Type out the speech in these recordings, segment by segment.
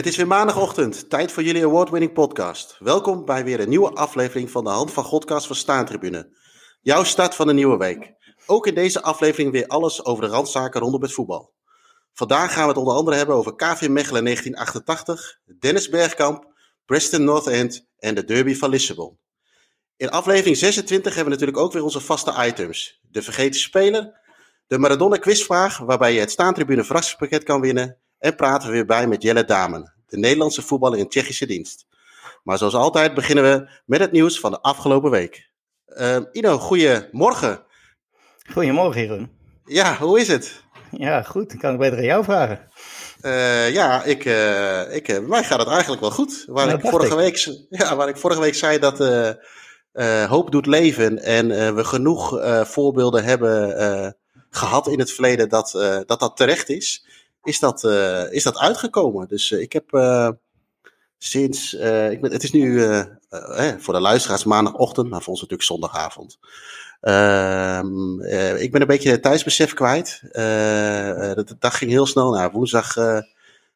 Het is weer maandagochtend, tijd voor jullie award-winning podcast. Welkom bij weer een nieuwe aflevering van de Hand van Godcast van Staantribune. Jouw start van de nieuwe week. Ook in deze aflevering weer alles over de randzaken rondom het voetbal. Vandaag gaan we het onder andere hebben over KV Mechelen 1988, Dennis Bergkamp, Preston North End en de derby van Lissabon. In aflevering 26 hebben we natuurlijk ook weer onze vaste items. De vergeten speler, de Maradona quizvraag waarbij je het Staantribune verrassingspakket kan winnen en praten we weer bij met Jelle Damen, de Nederlandse voetballer in Tsjechische dienst. Maar zoals altijd beginnen we met het nieuws van de afgelopen week. Uh, Ino, goedemorgen. Goedemorgen, Jeroen. Ja, hoe is het? Ja, goed. Ik kan ik beter aan jou vragen. Uh, ja, ik, uh, ik, bij mij gaat het eigenlijk wel goed. Waar, nou, ik vorige, ik. Week, ja, waar ik vorige week zei dat hoop doet leven en we genoeg voorbeelden hebben gehad in het verleden dat, dat dat terecht is is dat, uh, is dat uitgekomen. Dus uh, ik heb uh, sinds, ik ben, het is nu voor de luisteraars maandagochtend, maar voor ons natuurlijk zondagavond. Ehm, ik ben een beetje het tijdsbesef kwijt. de, de dag ging heel snel. Nou, woensdag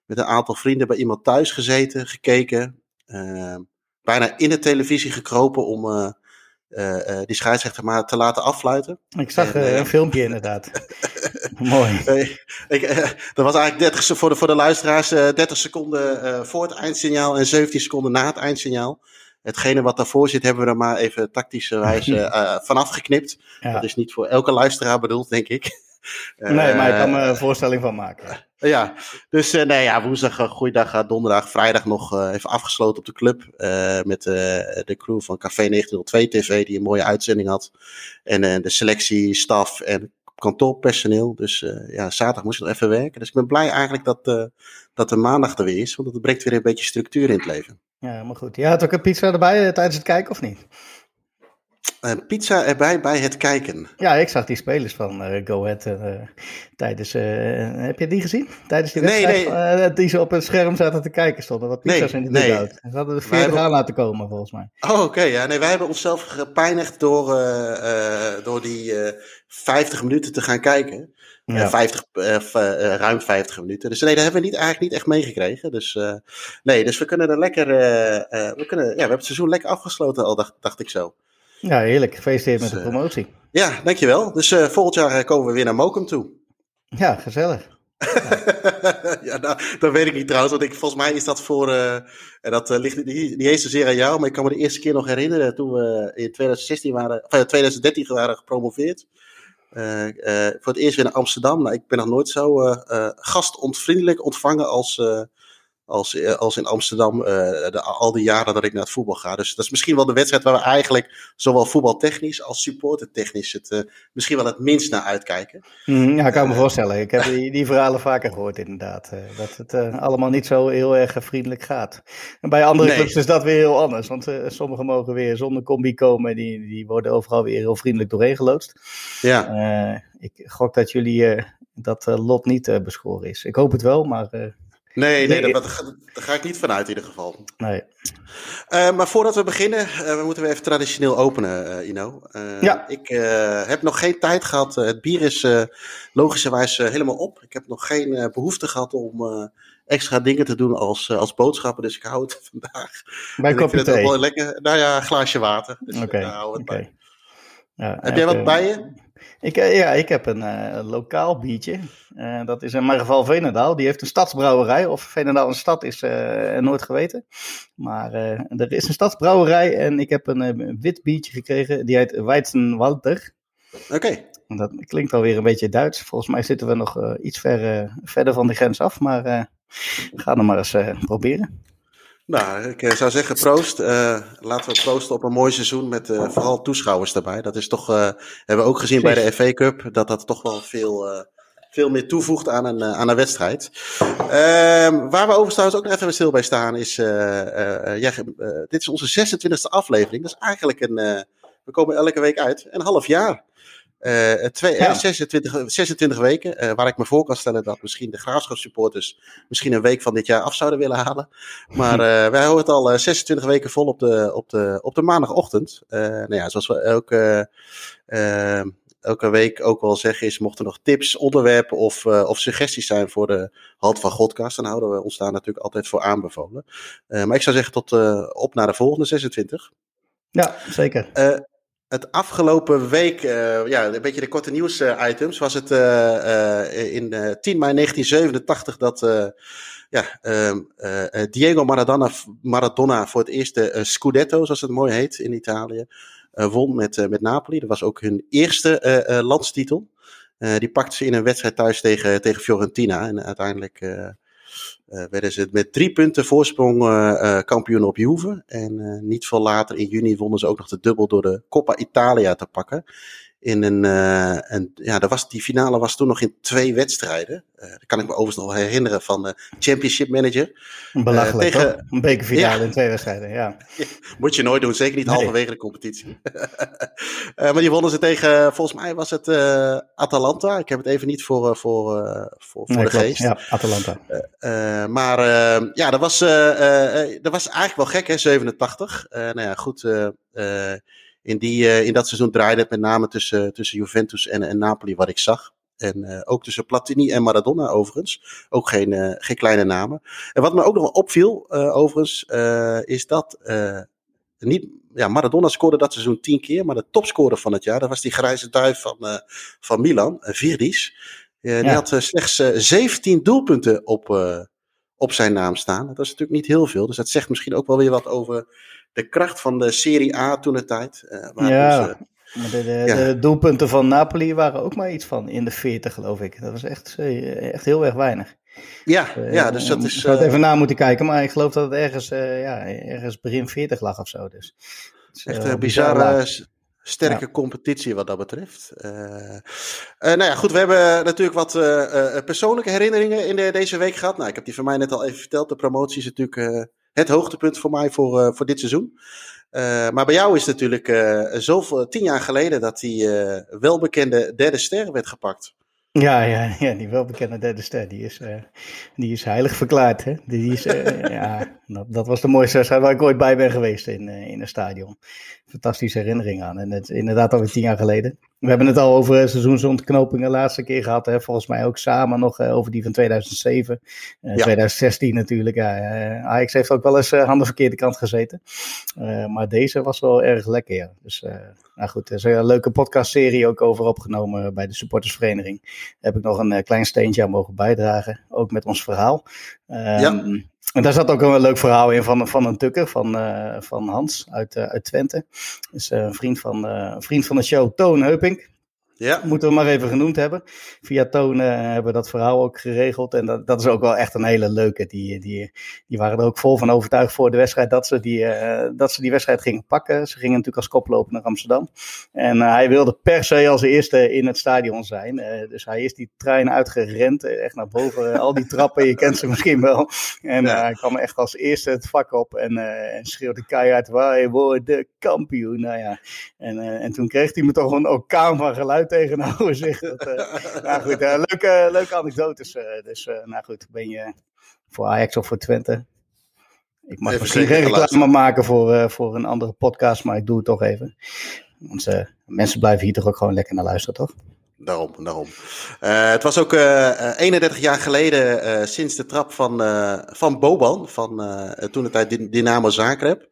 met een aantal vrienden bij iemand thuis gezeten, gekeken. Ehm, bijna in de televisie gekropen om uh, die scheidsrechter maar te laten afluiten. Ik zag en, een filmpje inderdaad. Mooi. ik, dat was eigenlijk 30 voor de, voor de luisteraars 30 seconden voor het eindsignaal en 17 seconden na het eindsignaal. Hetgene wat daarvoor zit, hebben we er maar even tactische wijze vanaf geknipt. Ja. Dat is niet voor elke luisteraar bedoeld, denk ik. Nee, maar ik kan me een voorstelling van maken. Ja, dus nee, ja, woensdag, goeiedag, donderdag, vrijdag nog even afgesloten op de club. met de crew van Café 1902 TV, die een mooie uitzending had. En de selectie, staf en kantoorpersoneel. Dus ja, zaterdag moest ik nog even werken. Dus ik ben blij eigenlijk dat, dat de maandag er weer is, want het brengt weer een beetje structuur in het leven. Ja, maar goed. Je had ook een pizza erbij tijdens het kijken, of niet? Een pizza erbij bij het kijken. Ja, ik zag die spelers van uh, Go Ahead uh, tijdens... Uh, heb je die gezien? Tijdens die wedstrijd? Nee, die ze op het scherm zaten te kijken stonden. Wat pizza's nee, in de nee. Ze hadden er 40 hebben... aan laten komen, volgens mij. Oh, oké. Okay, ja, nee, wij hebben onszelf gepijnigd door, door die 50 minuten te gaan kijken. Ja. 50, ruim 50 minuten. Dus nee, dat hebben we niet, eigenlijk niet echt meegekregen. Dus nee, dus we kunnen er lekker... we, kunnen, ja, we hebben het seizoen lekker afgesloten al, dacht, dacht ik zo. Ja, heerlijk. Gefeliciteerd dus, met de promotie. Ja, dankjewel. Dus uh, volgend jaar komen we weer naar Mokum toe. Ja, gezellig. ja, nou, dat weet ik niet trouwens, want ik, volgens mij is dat voor, uh, en dat uh, ligt niet, niet eens zozeer aan jou, maar ik kan me de eerste keer nog herinneren toen we in 2016 waren, of 2013 waren gepromoveerd. voor het eerst weer naar Amsterdam. Nou, ik ben nog nooit zo gastontvriendelijk ontvangen als, als, eh, als in Amsterdam uh, de, al die jaren dat ik naar het voetbal ga. Dus dat is misschien wel de wedstrijd waar we eigenlijk zowel voetbaltechnisch als supportertechnisch het uh, misschien wel het minst naar uitkijken. Mm, ja, ik kan me voorstellen. Ik heb die, die verhalen vaker gehoord inderdaad. Dat het allemaal niet zo heel erg vriendelijk gaat. En bij andere nee. clubs is dat weer heel anders. Want sommigen mogen weer zonder combi komen. Die, die worden overal weer heel vriendelijk doorheen geloodst. Ja. ik gok dat jullie dat lot niet beschoren is. Ik hoop het wel, maar... Nee, nee, daar, ga ik niet vanuit in ieder geval. Nee. Uh, maar voordat we beginnen, uh, we moeten we even traditioneel openen, uh, Ino. ja. Ik heb nog geen tijd gehad. het bier is logischerwijs helemaal op. Ik heb nog geen behoefte gehad om extra dingen te doen als, als boodschappen. Dus ik hou het vandaag. Bij een kopje thee? Wel lekker. Nou ja, een glaasje water. Dus Oké. Okay. Okay. Ja, heb jij wat bij je? Ik, ja, ik heb een uh, lokaal biertje. Uh, dat is in mijn geval Venendaal. Die heeft een stadsbrouwerij. Of Venendaal een stad is uh, nooit geweten. Maar er is een stadsbrouwerij. En ik heb een wit biertje gekregen. Die heet Weizenwalter. Oké. Okay. Dat klinkt alweer een beetje Duits. Volgens mij zitten we nog iets ver, verder van de grens af. Maar gaan er maar eens proberen. Nou, ik zou zeggen proost. Uh, laten we proosten op een mooi seizoen met uh, vooral toeschouwers daarbij. Dat is toch, uh, hebben we ook gezien bij de FA Cup, dat dat toch wel veel, veel meer toevoegt aan een, aan een wedstrijd. Ehm, waar we overigens trouwens ook nog even stil bij staan is, ja, dit is onze 26e aflevering. Dat is eigenlijk een, we komen elke week uit, een half jaar. Uh, twee, ja. 26, 26 weken, uh, waar ik me voor kan stellen dat misschien de graafschapssupporters misschien een week van dit jaar af zouden willen halen. Maar uh, wij houden het al 26 weken vol op de, op de, op de maandagochtend. nou ja, zoals we ook elke week ook wel zeggen is, mochten er nog tips, onderwerpen of, of suggesties zijn voor de Halt van Godcast, dan houden we ons daar natuurlijk altijd voor aanbevolen. maar ik zou zeggen tot op naar de volgende 26. Ja, zeker het afgelopen week, uh, ja, een beetje de korte nieuws-items, was het uh, in 10 mei 1987 dat ja, ehm, Diego Maradona, Maradona voor het eerst de Scudetto, zoals het mooi heet in Italië, won met, met Napoli. Dat was ook hun eerste landstitel. die pakte ze in een wedstrijd thuis tegen, tegen Fiorentina en uiteindelijk werden ze met drie punten voorsprong uh, kampioen op Juve. En niet veel later in juni wonnen ze ook nog de dubbel door de Coppa Italia te pakken in een, uh, een, ja, dat was, die finale was toen nog in twee wedstrijden. Uh, dat kan ik me overigens nog herinneren van de Championship Manager. Belachelijk, uh, tegen, Een bekerfinale ja. in twee wedstrijden, ja. Moet je nooit doen, zeker niet nee. halverwege de competitie. maar die wonnen ze tegen, volgens mij was het Atalanta. Ik heb het even niet voor, voor, voor, voor nee, de klopt. geest. Ja, Atalanta. maar ja, dat was, dat was eigenlijk wel gek, hè, 87. nou ja, goed in, die, uh, in dat seizoen draaide het met name tussen, tussen Juventus en, en Napoli, wat ik zag. En uh, ook tussen Platini en Maradona overigens. Ook geen, uh, geen kleine namen. En wat me ook nog wel opviel overigens, is dat niet, ja, Maradona scoorde dat seizoen tien keer, maar de topscorer van het jaar, dat was die grijze duif van, van Milan, Virdis. die ja. had slechts 17 doelpunten op, op zijn naam staan. Dat is natuurlijk niet heel veel, dus dat zegt misschien ook wel weer wat over de kracht van de Serie A toen de tijd. Uh, ja, dus, maar de, de, ja. de, doelpunten van Napoli waren ook maar iets van in de 40, geloof ik. Dat was echt, eh, echt heel erg weinig. Ja, uh, ja dus dat is. Ik het even na moeten kijken, maar ik geloof dat het ergens, ja, ergens begin 40 lag of zo. Dus. Echt een bizarre, sterke ja. competitie wat dat betreft. Nou ja, goed, we hebben natuurlijk wat persoonlijke herinneringen in de, deze week gehad. Nou, ik heb die van mij net al even verteld. De promotie is natuurlijk het hoogtepunt voor mij voor, uh, voor dit seizoen. Uh, maar bij jou is het natuurlijk uh, zoveel, tien jaar geleden dat die welbekende derde ster werd gepakt. Ja, ja, ja, die welbekende derde ster, die is, die is heilig verklaard. Hè? Die is, ja, dat, dat, was de mooiste wedstrijd waar ik ooit bij ben geweest in, in een stadion. Fantastische herinnering aan. En het, inderdaad alweer tien jaar geleden. We hebben het al over seizoensontknopingen de laatste keer gehad. Hè? Volgens mij ook samen nog uh, over die van 2007. Uh, ja. 2016 natuurlijk. Ja, uh, Ajax heeft ook wel eens aan de verkeerde kant gezeten. maar deze was wel erg lekker. Ja. Dus nou goed, er is een leuke podcastserie ook over opgenomen bij de supportersvereniging. Daar heb ik nog een klein steentje aan mogen bijdragen. Ook met ons verhaal. Ja. En daar zat ook een leuk verhaal in van, van een tukker, van, uh, van Hans uit, uh, uit Twente. Dus uh, een vriend van, vriend van de show, Toon Heuping. Ja. Moeten we maar even genoemd hebben. Via Toon uh, hebben we dat verhaal ook geregeld. En dat, dat is ook wel echt een hele leuke. Die, die, die waren er ook vol van overtuigd voor de wedstrijd dat ze die, uh, dat ze die wedstrijd gingen pakken. Ze gingen natuurlijk als koploper naar Amsterdam. En uh, hij wilde per se als eerste in het stadion zijn. dus hij is die trein uitgerend. echt naar boven. al die trappen, je kent ze misschien wel. En ja. hij kwam echt als eerste het vak op. En, en schreeuwde keihard: Wij worden kampioen. Nou ja. En, en toen kreeg hij me toch een orkaan van geluid tegenover zich. Dat, uh, nou goed, uh, leuke, leuke anekdotes. Uh, dus nou goed, ben je voor Ajax of voor Twente? Ik mag even misschien geen reclame maken voor, voor een andere podcast, maar ik doe het toch even. Want mensen blijven hier toch ook gewoon lekker naar luisteren, toch? Daarom, daarom. Uh, het was ook uh, 31 jaar geleden uh, sinds de trap van, van Boban, van toen het tijd Dynamo Zagreb.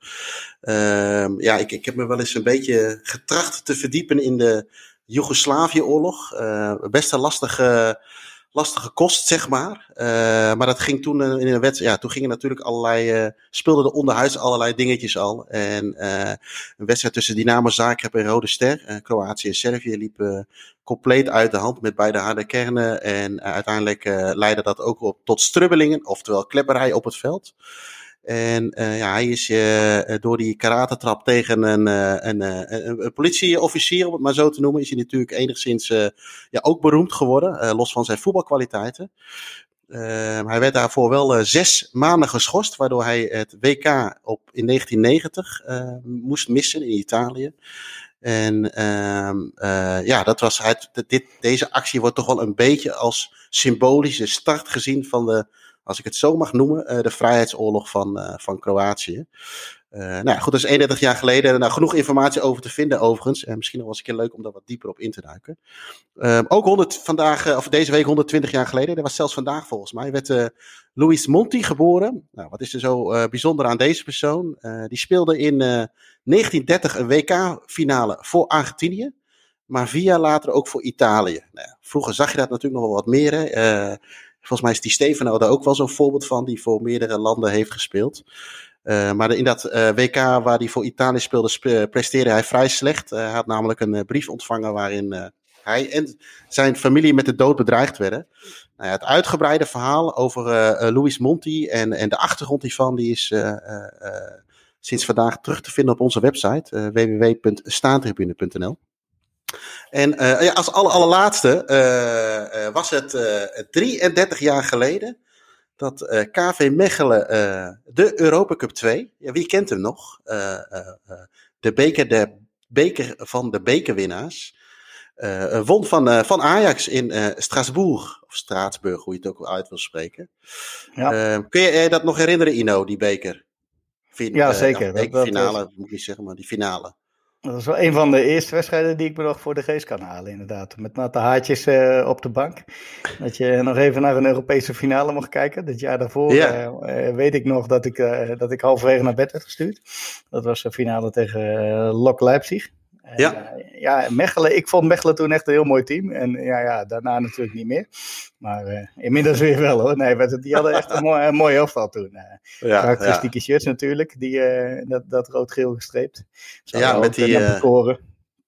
Ehm, ja, ik, ik heb me wel eens een beetje getracht te verdiepen in de Joegoslavië-oorlog. Uh, best een lastige, lastige kost, zeg maar. Uh, maar dat ging toen in een wedstrijd. Ja, toen gingen natuurlijk allerlei. Speelden er onderhuis allerlei dingetjes al. En een wedstrijd tussen Dynamo Zagreb en Rode Ster. Kroatië en Servië liep compleet uit de hand met beide harde kernen. En uiteindelijk leidde dat ook op tot strubbelingen, oftewel klepperij op het veld. En uh, ja, hij is uh, door die karatentrap tegen een, een, een, politieofficier, om het maar zo te noemen, is hij natuurlijk enigszins ja, ook beroemd geworden, los van zijn voetbalkwaliteiten. hij werd daarvoor wel zes maanden geschorst, waardoor hij het WK op, in 1990 moest missen in Italië. En ehm, ja, dat was dit, deze actie wordt toch wel een beetje als symbolische start gezien van de als ik het zo mag noemen, uh, de vrijheidsoorlog van, uh, van Kroatië. Uh, nou ja, goed, dat is 31 jaar geleden. Nou, genoeg informatie over te vinden overigens. En misschien nog wel een keer leuk om daar wat dieper op in te duiken. Uh, ook 100, vandaag, of deze week 120 jaar geleden, dat was zelfs vandaag volgens mij, werd Luis Monti geboren. Nou, wat is er zo bijzonder aan deze persoon? die speelde in 1930 een WK-finale voor Argentinië. Maar vier jaar later ook voor Italië. Nou vroeger zag je dat natuurlijk nog wel wat meer. Hè? Volgens mij is die Stefano daar ook wel zo'n voorbeeld van, die voor meerdere landen heeft gespeeld. Uh, maar in dat uh, WK waar hij voor Italië speelde, sp presteerde hij vrij slecht. Uh, hij had namelijk een brief ontvangen waarin hij en zijn familie met de dood bedreigd werden. Nou het uitgebreide verhaal over Luis Monti en, en de achtergrond hiervan, die is sinds vandaag terug te vinden op onze website www.staantribune.nl. En ja, als aller, allerlaatste was het 33 jaar geleden dat uh, eh, KV Mechelen uh, de Europa Cup 2, ja, wie kent hem nog? Uh, de, beker, de beker van de bekerwinnaars. won van, van Ajax in Straatsburg, of Straatsburg, hoe je het ook uit wil spreken. Ja. kun je dat nog herinneren, Ino, die beker? Ja, zeker. Ja, finale, moet ik niet zeggen, maar die finale. Dat is wel een van de eerste wedstrijden die ik me nog voor de geest kan halen, inderdaad. Met natte haartjes uh, op de bank. Dat je nog even naar een Europese finale mocht kijken. Dit jaar daarvoor ja. uh, weet ik nog dat ik, dat ik halverwege naar bed werd gestuurd. Dat was de finale tegen Lok Leipzig. Ja. Uh, ja, Mechelen. Ik vond Mechelen toen echt een heel mooi team. En ja, ja daarna natuurlijk niet meer. Maar uh, inmiddels weer wel hoor. Nee, die hadden echt een mooi, een mooi elftal toen. Uh, ja, karakteristieke ja. shirts natuurlijk. Die, dat, dat rood-geel gestreept. ja, met die... Uh,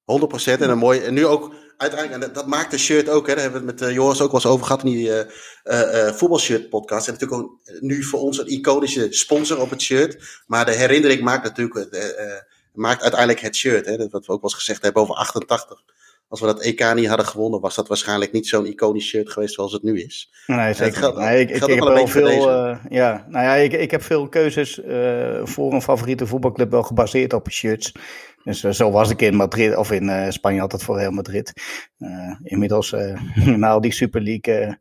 100% en een mooi. En nu ook uiteindelijk, en dat, maakt de shirt ook, hè, daar hebben we het met uh, Joris ook wel eens over gehad in die uh, uh, voetbalshirt podcast. En natuurlijk ook nu voor ons een iconische sponsor op het shirt. Maar de herinnering maakt natuurlijk maakt uiteindelijk het shirt. Hè? Dat wat we ook wel eens gezegd hebben over 88. Als we dat EK niet hadden gewonnen, was dat waarschijnlijk niet zo'n iconisch shirt geweest zoals het nu is. Nee, zeker. Geldt, nee, ik, ik, ik heb wel veel. Uh, ja, nou ja, ik, ik heb veel keuzes uh, voor een favoriete voetbalclub wel gebaseerd op shirts. Dus uh, zo was ik in Madrid, of in uh, Spanje altijd voor Real Madrid. Uh, inmiddels, na die Super League,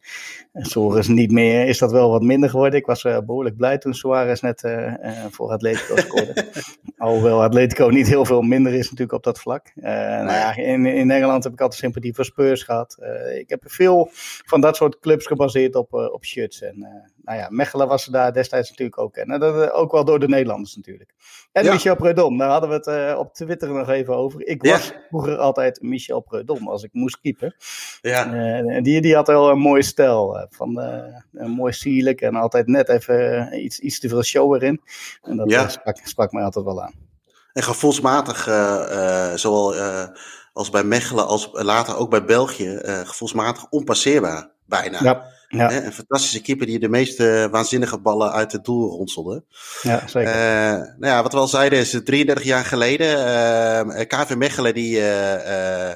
Suarez niet meer, is dat wel wat minder geworden. Ik was behoorlijk blij toen Suarez net voor Atletico scoorde. Alhoewel Atletico niet heel veel minder is natuurlijk op dat vlak. nou ja, in, in Nederland heb ik altijd sympathie voor Spurs gehad. ik heb veel van dat soort clubs gebaseerd op, op shirts. En nou ja, Mechelen was daar destijds natuurlijk ook. En dat, ook wel door de Nederlanders natuurlijk. En Michel Preudom, daar hadden we het op Twitter nog even over. Ik was vroeger altijd Michel Preudom als ik moest keepen. Ja. Uh, die, die had wel een mooie stijl. Van, uh, mooi sierlijk en altijd net even iets, iets te veel show erin. En dat ja. sprak, sprak mij altijd wel aan. En gevoelsmatig, zowel als bij Mechelen als later ook bij België, gevoelsmatig onpasseerbaar bijna. Ja. Ja. Een fantastische keeper die de meeste waanzinnige ballen uit het doel ronselde. Ja, zeker. Uh, nou ja, wat we al zeiden is 33 jaar geleden. Uh, eh, KV Mechelen die, uh,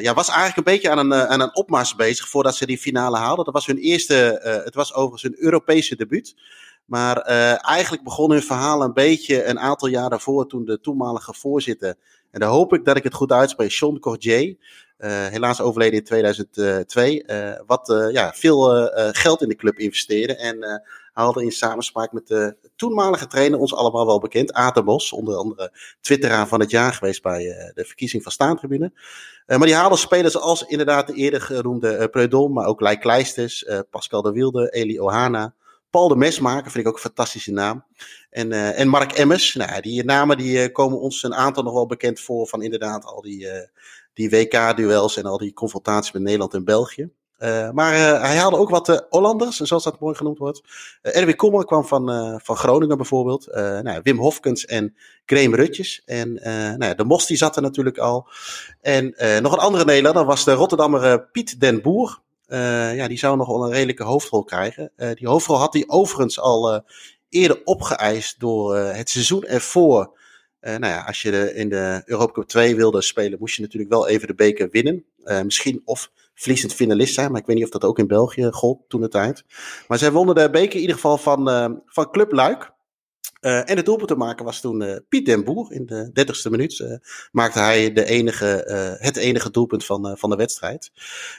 ja, was eigenlijk een beetje aan een, aan een opmars bezig voordat ze die finale haalden. Dat was hun eerste, het was overigens hun Europese debuut. Maar eigenlijk begon hun verhaal een beetje een aantal jaar daarvoor toen de toenmalige voorzitter, en daar hoop ik dat ik het goed uitspreek, Sean Cordier, helaas overleden in 2002. Uh, eh, wat uh, ja, veel geld in de club investeerde. En haalde in samenspraak met de toenmalige trainer, ons allemaal wel bekend, Aten Bos. Onder andere twitteraar van het jaar geweest bij de verkiezing van Staantribune. maar die haalde spelers als inderdaad de eerder genoemde Preudom, maar ook Leij Kleisters, Pascal de Wilde, Eli Ohana. Paul de Mesmaker vind ik ook een fantastische naam. En, uh, en Mark Emmers. Nou, die namen die, komen ons een aantal nog wel bekend voor van inderdaad al die, uh, die WK-duels en al die confrontaties met Nederland en België. Uh, maar uh, hij haalde ook wat uh, Hollanders, zoals dat mooi genoemd wordt. Erwin Kommer kwam van, van Groningen bijvoorbeeld. Nou, Wim Hofkens en Graham Rutjes. En nou, de Mos zat er natuurlijk al. En nog een andere Nederlander was de Rotterdammer Piet den Boer. ja, die zou nog wel een redelijke hoofdrol krijgen. die hoofdrol had hij overigens al eerder opgeëist door het seizoen ervoor uh, nou ja, als je in de Europa Cup 2 wilde spelen, moest je natuurlijk wel even de beker winnen. Uh, misschien of verliezend finalist zijn, maar ik weet niet of dat ook in België gold toen de tijd. Maar zij wonnen de beker in ieder geval van, uh, van Club Luik. en het doelpunt te maken was toen Piet den Boer. In de 30ste minuut maakte hij de enige, het enige doelpunt van, van de wedstrijd.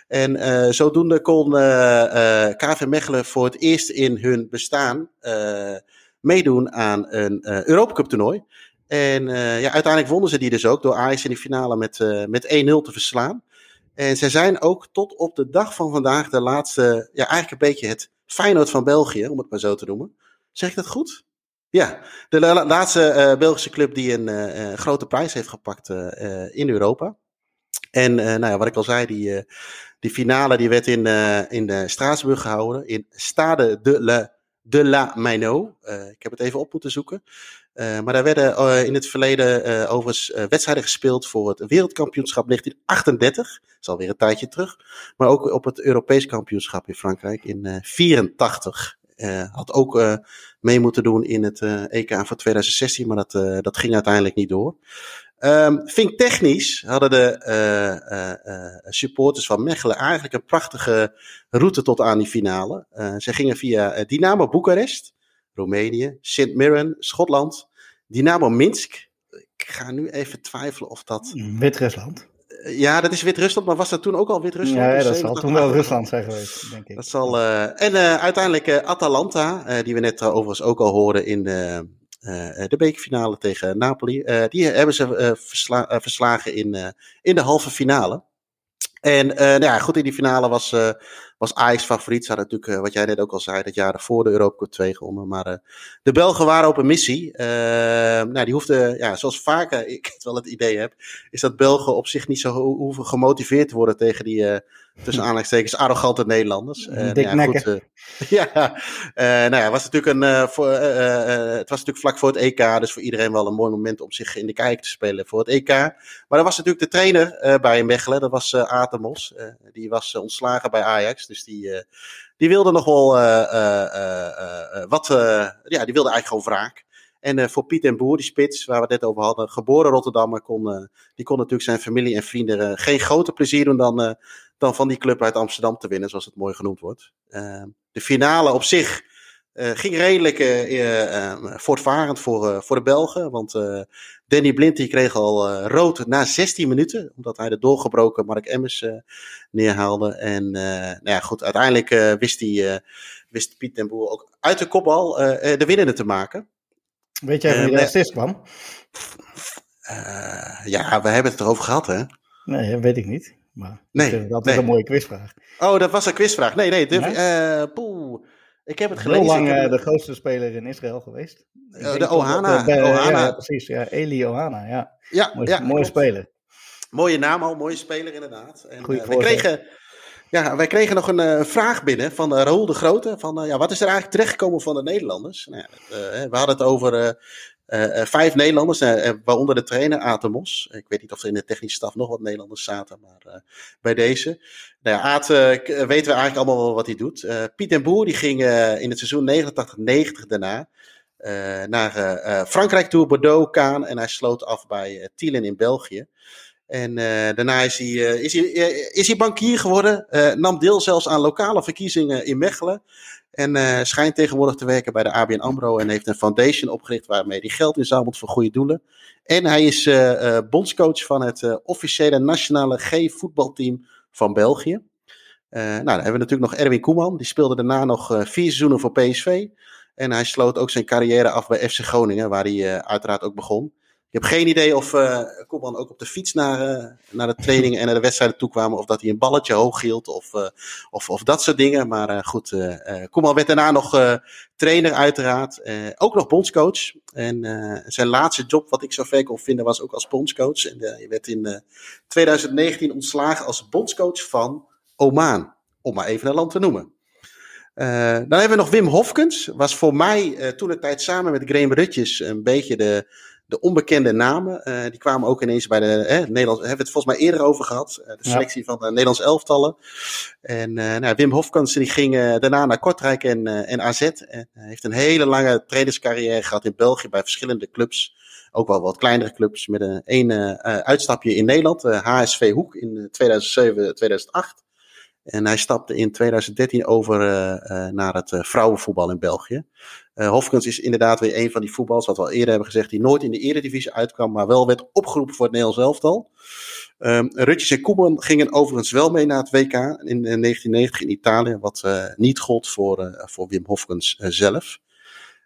En zodoende kon KV Mechelen voor het eerst in hun bestaan meedoen aan een uh, Europacup toernooi. En ja, uiteindelijk wonnen ze die dus ook door Ajax in de finale met, met 1-0 te verslaan. En zij zijn ook tot op de dag van vandaag de laatste, ja eigenlijk een beetje het Feyenoord van België, om het maar zo te noemen. Zeg ik dat goed? Ja, de laatste Belgische club die een grote prijs heeft gepakt in Europa. En nou ja, wat ik al zei, die, die finale die werd in, in Straatsburg gehouden. In Stade de la, de la ik heb het even op moeten zoeken. Maar daar werden in het verleden overigens wedstrijden gespeeld voor het wereldkampioenschap 1938. Dat is alweer een tijdje terug. Maar ook op het Europees kampioenschap in Frankrijk in 1984. had ook mee moeten doen in het EK van 2016, maar dat, dat ging uiteindelijk niet door. Um, Vink technisch hadden de uh, uh, supporters van Mechelen eigenlijk een prachtige route tot aan die finale. ze gingen via Dynamo Boekarest, Roemenië, Sint Mirren, Schotland, Dynamo Minsk. Ik ga nu even twijfelen of dat. Wit-Rusland. Ja, dat is Wit-Rusland, maar was dat toen ook al Wit-Rusland? Ja, dat zal toen wel Rusland zijn geweest, denk ik. Dat zal, en uiteindelijk Atalanta, die we net overigens ook al hoorden in de de bekerfinale tegen Napoli. Die hebben ze versla verslagen in, in de halve finale. En nou ja, goed, in die finale was, was Ajax favoriet. Ze hadden natuurlijk, wat jij net ook al zei, dat jaar voor de Europa Cup 2 gewonnen. Maar de Belgen waren op een missie. nou, die hoefden, ja, zoals vaker ik het wel het idee heb, is dat Belgen op zich niet zo hoeven gemotiveerd te worden tegen die tussen aanleidingstekens arrogante Nederlanders. Dik ja, goed, uh, ja, uh, nou ja, was natuurlijk een, voor, het was natuurlijk vlak voor het EK, dus voor iedereen wel een mooi moment om zich in de kijk te spelen voor het EK. Maar er was natuurlijk de trainer bij Mechelen, dat was Atemos. die was ontslagen bij Ajax, dus die, die wilde nog wel wat, ja, die wilde eigenlijk gewoon wraak. En uh, voor Piet en Boer, die spits, waar we het net over hadden, geboren Rotterdammer, kon, uh, die kon natuurlijk zijn familie en vrienden uh, geen groter plezier doen dan, dan van die club uit Amsterdam te winnen, zoals het mooi genoemd wordt. de finale op zich ging redelijk voortvarend voor, voor de Belgen, want Danny Blind die kreeg al rood na 16 minuten, omdat hij de doorgebroken Mark Emmers neerhaalde. En nou ja, goed, uiteindelijk wist, die, wist Piet en Boer ook uit de kopbal de winnende te maken. Weet jij wie de assist kwam? Ja, we hebben het erover gehad, hè? Nee, dat weet ik niet. Maar nee, dat is een mooie quizvraag. Oh, dat was een quizvraag. Nee, nee. Durf, ja? uh, poeh. Ik heb het gelezen. Heel lang heb... de grootste speler in Israël geweest. de Ohana. De, Ohana. Ja, precies. Ja, Eli Ohana. Ja, ja, mooie, ja, mooie speler. Mooie naam al, mooie speler inderdaad. En, Goeie we kregen ja, wij kregen nog een uh, vraag binnen van uh, Raoul de Grote. Van, uh, ja, wat is er eigenlijk terechtgekomen van de Nederlanders? Nou, ja, we hadden het over vijf Nederlanders, waaronder de trainer Atemos. Ik weet niet of er in de technische staf nog wat Nederlanders zaten, maar bij deze. Nou ja, Aad weten we eigenlijk allemaal wel wat hij doet. Piet en Boer die ging in het seizoen 89-90 daarna naar Frankrijk toe, Bordeaux, Kaan. En hij sloot af bij Tielen in België. En uh, daarna is hij, uh, is, hij, uh, is hij bankier geworden. nam deel zelfs aan lokale verkiezingen in Mechelen. En schijnt tegenwoordig te werken bij de ABN AMRO. En heeft een foundation opgericht waarmee hij geld inzamelt voor goede doelen. En hij is bondscoach van het officiële nationale G-voetbalteam van België. nou, dan hebben we natuurlijk nog Erwin Koeman. Die speelde daarna nog vier seizoenen voor PSV. En hij sloot ook zijn carrière af bij FC Groningen, waar hij uiteraard ook begon. Ik heb geen idee of uh, Koeman ook op de fiets naar, uh, naar de trainingen en naar de wedstrijden toe kwamen. Of dat hij een balletje hoog hield of, uh, of, of dat soort dingen. Maar goed, Koeman werd daarna nog trainer uiteraard. ook nog bondscoach. En zijn laatste job, wat ik zo ver kon vinden, was ook als bondscoach. En hij werd in 2019 ontslagen als bondscoach van Oman. Om maar even een land te noemen. dan hebben we nog Wim Hofkens. Was voor mij toen de tijd samen met Graham Rutjes een beetje de de onbekende namen, uh, die kwamen ook ineens bij de eh, Nederlands. Hebben we het volgens mij eerder over gehad. Uh, de selectie van de Nederlands elftallen. En nou, Wim Hofkans die ging daarna naar Kortrijk en, en AZ. En heeft een hele lange trainerscarrière gehad in België bij verschillende clubs. Ook wel wat kleinere clubs met een ene uitstapje in Nederland. HSV Hoek in 2007, 2008. En hij stapte in 2013 over uh, naar het uh, vrouwenvoetbal in België. Hofkens is inderdaad weer een van die voetballers, wat we al eerder hebben gezegd, die nooit in de eredivisie uitkwam, maar wel werd opgeroepen voor het Nederlands elftal. Um, Rutjes en Koeman gingen overigens wel mee naar het WK in 1990 in Italië, wat niet gold voor, voor Wim Hofkens zelf.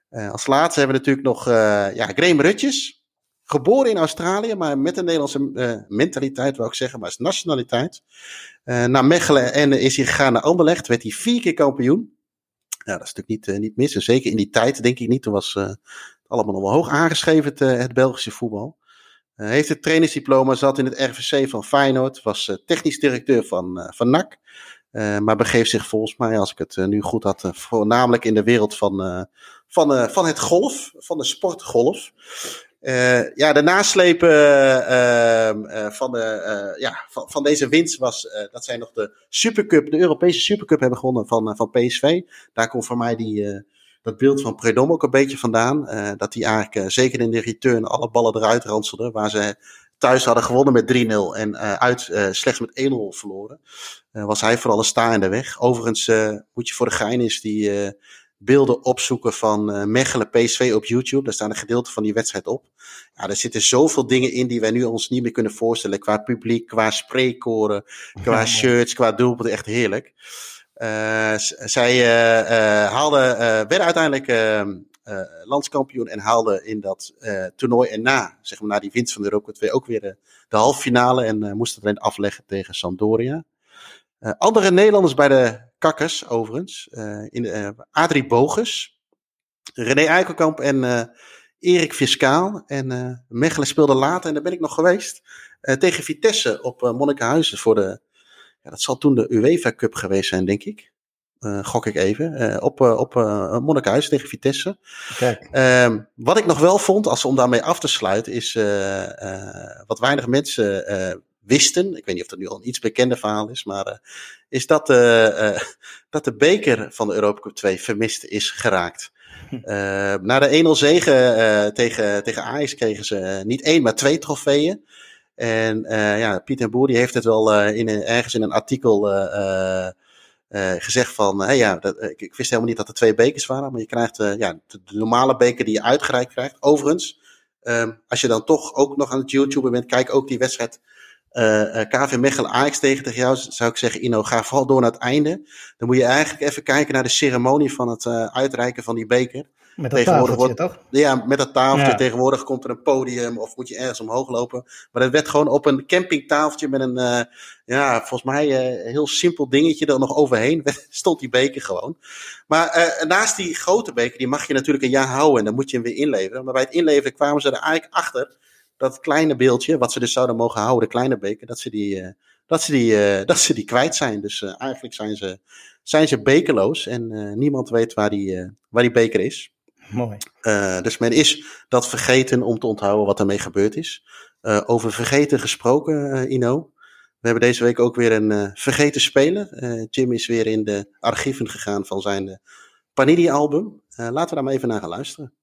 als laatste hebben we natuurlijk nog ja, Graham Rutjes. Geboren in Australië, maar met een Nederlandse mentaliteit, wil ik zeggen, maar is nationaliteit. naar Mechelen en is hij gegaan naar Anderlecht, werd hij vier keer kampioen. Ja, dat is natuurlijk niet, niet mis. En zeker in die tijd, denk ik niet. Toen was het allemaal nog wel hoog aangeschreven, het, Belgische voetbal. Heeft het trainingsdiploma, zat in het RVC van Feyenoord, was technisch directeur van, van NAC. Uh, maar begeeft zich volgens mij, als ik het uh, nu goed had, uh, voornamelijk in de wereld van, van, van het golf, van de sportgolf. Ja, de naslepen ehm, van, de, ja, van, van, deze winst was dat zij nog de Supercup, de Europese Supercup hebben gewonnen van, van PSV. Daar komt voor mij die, dat beeld van Predom ook een beetje vandaan. dat die eigenlijk zeker in de return alle ballen eruit ranselde, waar ze thuis hadden gewonnen met 3-0 en uh, uit uh, slechts met 1-0 verloren. Uh, was hij vooral een sta in de weg. Overigens moet je voor de gein is die beelden opzoeken van Mechelen PSV op YouTube. Daar staan een gedeelte van die wedstrijd op. Ja, er zitten zoveel dingen in die wij nu ons niet meer kunnen voorstellen. Qua publiek, qua spreekkoren, qua shirts, qua doelpunten. Echt heerlijk. zij haalden, werden uiteindelijk ehm, uh, landskampioen en haalde in dat uh, toernooi en na, zeg maar, na die winst van de Europa 2 ook weer de, de halffinale en uh, moest het alleen afleggen tegen Sampdoria. andere Nederlanders bij de Kakkers, overigens, in, Adrie Bogus, René Eikelkamp en Erik Fiscaal. En Mechelen speelde later, en daar ben ik nog geweest, tegen Vitesse op Monnikenhuizen voor de, ja, dat zal toen de UEFA Cup geweest zijn, denk ik. Uh, gok ik even. Uh, op uh, op Monnikhuis tegen Vitesse. Ehm, wat ik nog wel vond, als om daarmee af te sluiten, is wat weinig mensen wisten. Ik weet niet of dat nu al een iets bekende verhaal is, maar is dat, dat de beker van de Europa Cup 2 vermist is geraakt. Hm. na de 1-0 zegen tegen, tegen Ajax kregen ze niet één, maar twee trofeeën. En ja, Pieter Boer die heeft het wel in, ergens in een artikel uh, gezegd van, hey, ja, dat, ik, ik, wist helemaal niet dat er twee bekers waren, maar je krijgt uh, ja, de, normale beker die je uitgereikt krijgt. Overigens, um, als je dan toch ook nog aan het YouTuber bent, kijk ook die wedstrijd uh, KV Mechelen Ajax tegen, tegen jou, zou ik zeggen, Ino, ga vooral door naar het einde. Dan moet je eigenlijk even kijken naar de ceremonie van het uitreiken van die beker. Met dat tafeltje, wordt, toch? Ja, met dat tafeltje. Tegenwoordig komt er een podium of moet je ergens omhoog lopen. Maar het werd gewoon op een campingtafeltje met een, uh, ja, volgens mij heel simpel dingetje er nog overheen. stond die beker gewoon. Maar naast die grote beker, die mag je natuurlijk een jaar houden en dan moet je hem weer inleveren. Maar bij het inleveren kwamen ze er eigenlijk achter dat kleine beeldje, wat ze dus zouden mogen houden, de kleine beker, dat ze die, dat ze die, dat ze die kwijt zijn. Dus eigenlijk zijn ze, zijn ze bekerloos en niemand weet waar die, waar die beker is. Mooi. Uh, dus men is dat vergeten om te onthouden wat ermee gebeurd is. Uh, over vergeten gesproken, uh, Ino. We hebben deze week ook weer een vergeten speler. Jim is weer in de archieven gegaan van zijn Panini-album. laten we daar maar even naar gaan luisteren.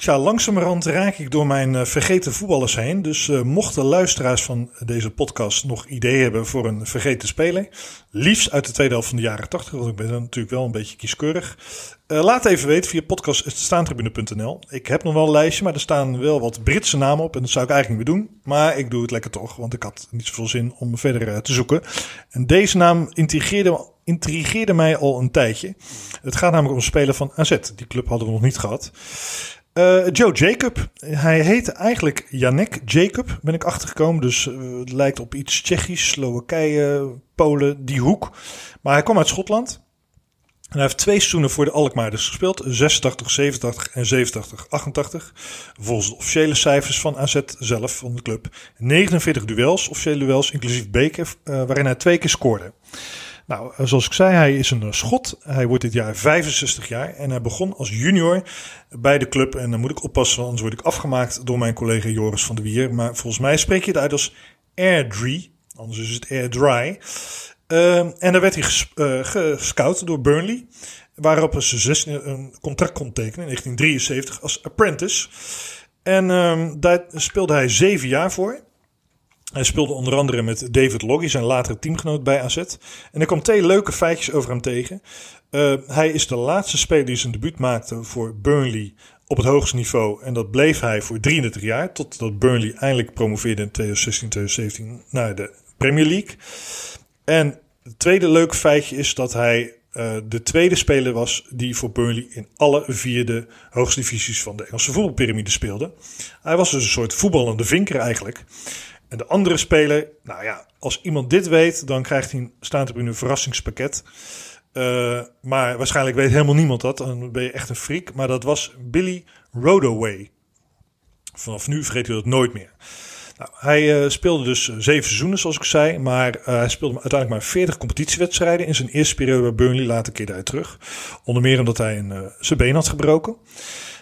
Tja, langzamerhand raak ik door mijn uh, vergeten voetballers heen. Dus uh, mochten luisteraars van deze podcast nog ideeën hebben voor een vergeten speler. Liefst uit de tweede helft van de jaren 80, want ik ben natuurlijk wel een beetje kieskeurig. Uh, laat even weten via podcast.staantribune.nl. Ik heb nog wel een lijstje, maar er staan wel wat Britse namen op. En dat zou ik eigenlijk niet meer doen. Maar ik doe het lekker toch, want ik had niet zoveel zin om verder te zoeken. En deze naam intrigeerde, intrigeerde mij al een tijdje. Het gaat namelijk om een speler van AZ. Die club hadden we nog niet gehad. Uh, Joe Jacob. Hij heette eigenlijk Janek Jacob, ben ik achtergekomen. Dus uh, het lijkt op iets Tsjechisch, Slowakije, Polen, die hoek. Maar hij kwam uit Schotland. En hij heeft twee seizoenen voor de Alkmaarders gespeeld. 86, 87 en 87, 88. Volgens de officiële cijfers van AZ zelf, van de club. 49 duels, officiële duels, inclusief beker, uh, waarin hij twee keer scoorde. Nou, zoals ik zei, hij is een eh, schot. Hij wordt dit jaar 65 jaar en hij begon als junior bij de club. En dan moet ik oppassen, anders word ik afgemaakt door mijn collega Joris van der Wier. Maar volgens mij spreek je het uit als Airdrie, anders is het Airdry. Uh, en daar werd hij ges, gescout door Burnley, waarop ze 16, een contract kon tekenen in 1973 als apprentice. En uh, daar speelde hij zeven jaar voor. Hij speelde onder andere met David Loggy, zijn latere teamgenoot bij AZ. En er kwam twee leuke feitjes over hem tegen. Uh, hij is de laatste speler die zijn debuut maakte voor Burnley op het hoogste niveau. En dat bleef hij voor 33 jaar, totdat Burnley eindelijk promoveerde in 2016-2017 naar de Premier League. En het tweede leuke feitje is dat hij uh, de tweede speler was die voor Burnley in alle vier de hoogste divisies van de Engelse voetbalpyramide speelde. Hij was dus een soort voetballende vinker eigenlijk. En de andere speler, nou ja, als iemand dit weet, dan krijgt hij, staat op een verrassingspakket. Uh, maar waarschijnlijk weet helemaal niemand dat. Dan ben je echt een freak. Maar dat was Billy Rodaway. Vanaf nu vergeet u dat nooit meer. Nou, hij uh, speelde dus zeven seizoenen, zoals ik zei. Maar uh, hij speelde uiteindelijk maar 40 competitiewedstrijden in zijn eerste periode bij Burnley. Later keerde hij terug. Onder meer omdat hij een, uh, zijn been had gebroken.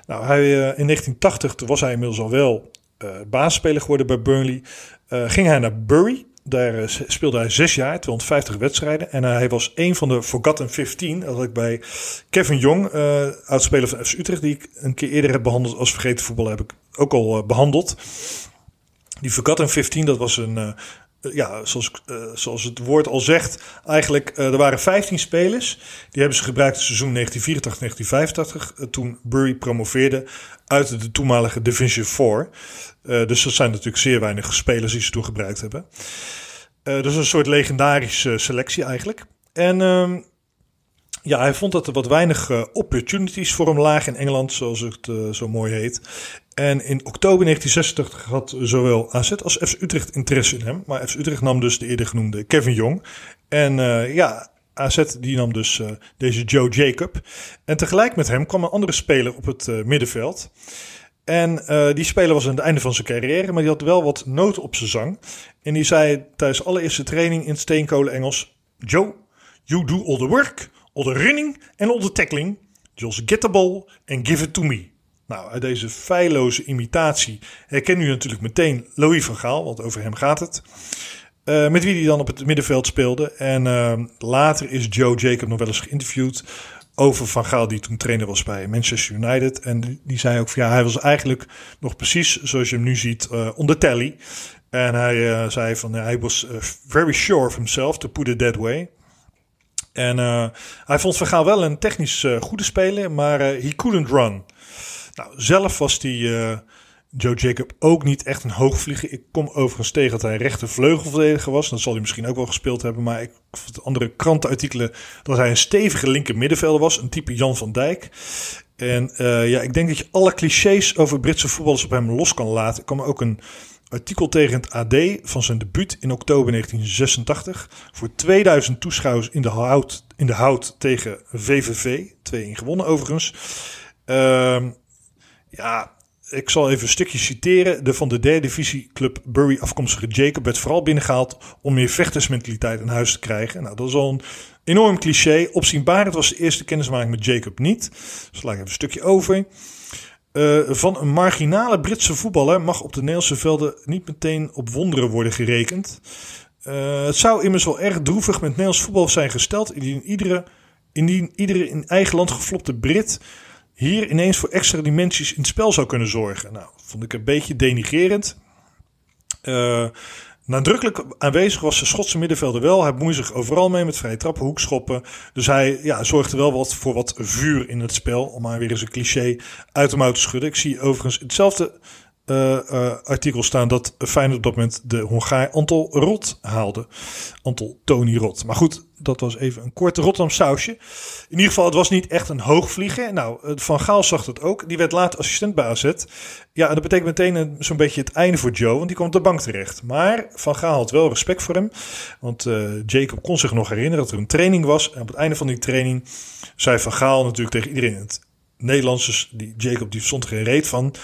Nou, hij, in 1980 was hij inmiddels al wel baasspeler geworden bij Burnley. Ging hij naar Bury. Daar speelde hij zes jaar, 250 wedstrijden. En hij was een van de Forgotten 15. Dat had ik bij Kevin Jong, uh, oudspeler van FC Utrecht, die ik een keer eerder heb behandeld als vergeten voetballer, heb ik ook al behandeld. Die Forgotten 15, dat was een, ja, zoals, uh, zoals het woord al zegt, eigenlijk, uh, er waren 15 spelers. Die hebben ze gebruikt in het seizoen 1984-1985, toen Bury promoveerde uit de toenmalige Division 4. dus dat zijn natuurlijk zeer weinig spelers die ze toen gebruikt hebben. dus een soort legendarische selectie eigenlijk. En ehm, ja, hij vond dat er wat weinig uh, opportunities voor hem lagen in Engeland, zoals het uh, zo mooi heet. En in oktober 1986 had zowel AZ als FC Utrecht interesse in hem. Maar FC Utrecht nam dus de eerder genoemde Kevin Jong. En uh, ja, AZ die nam dus deze Joe Jacob. En tegelijk met hem kwam een andere speler op het middenveld. En die speler was aan het einde van zijn carrière, maar die had wel wat nood op zijn zang. En die zei tijdens allereerste training in steenkolen Engels... Joe, you do all the work the running en the tackling. Just get the ball and give it to me. Nou, uit deze feilloze imitatie herken u natuurlijk meteen Louis van Gaal, want over hem gaat het. Uh, met wie hij dan op het middenveld speelde. En uh, later is Joe Jacob nog wel eens geïnterviewd over Van Gaal, die toen trainer was bij Manchester United. En die zei ook van ja, hij was eigenlijk nog precies zoals je hem nu ziet uh, onder tally. En hij zei van hij was very sure of himself, to put it that way. En uh, hij vond Van Gaal wel een technisch uh, goede speler, maar uh, he couldn't run. Nou, zelf was die Joe Jacob ook niet echt een hoogvlieger. Ik kom overigens tegen dat hij rechtervleugelverdediger was. Dat zal hij misschien ook wel gespeeld hebben. Maar ik vond andere krantenartikelen dat hij een stevige linker middenvelder was. Een type Jan van Dijk. En ja, ik denk dat je alle clichés over Britse voetballers op hem los kan laten. Ik kwam ook een artikel tegen het AD van zijn debuut in oktober 1986. Voor 2000 toeschouwers in de hout, in de hout tegen VVV. 2-1 gewonnen overigens. Uh, ja, ik zal even een stukje citeren. De van de derde divisie club Bury afkomstige Jacob werd vooral binnengehaald om meer vechtersmentaliteit in huis te krijgen. Nou, dat is al een enorm cliché. Opzienbarend was de eerste kennismaking met Jacob niet. Dus laat ik even een stukje over. Uh, van een marginale Britse voetballer mag op de Nederlandse velden niet meteen op wonderen worden gerekend. Uh, het zou immers wel erg droevig met Nederlands voetbal zijn gesteld indien iedere, indien iedere in eigen land geflopte Brit hier ineens voor extra dimensies in het spel zou kunnen zorgen. Nou, vond ik een beetje denigerend. Uh, Nadrukkelijk aanwezig was de Schotse middenvelder wel. Hij bemoeide zich overal mee met vrije trappen, hoekschoppen. Dus hij ja, zorgde wel wat voor wat vuur in het spel. Om maar weer eens een cliché uit de mouw te schudden. Ik zie overigens hetzelfde uh, artikel staan dat Feyenoord op dat moment de Hongaar Antal Rot haalde. Antal Tony Rot. Maar goed, dat was even een korte Rotterdam sausje. In ieder geval, het was niet echt een hoogvlieger. Nou, eh, Van Gaal zag dat ook. Die werd later assistent bij AZ. Ja, dat betekent meteen zo'n beetje het einde voor Joe, want die kwam op de bank terecht. Maar Van Gaal had wel respect voor hem. Want Jacob kon zich nog herinneren dat er een training was. En op het einde van die training zei Van Gaal natuurlijk tegen iedereen in het Nederlands. Dus die Jacob die stond geen reet van.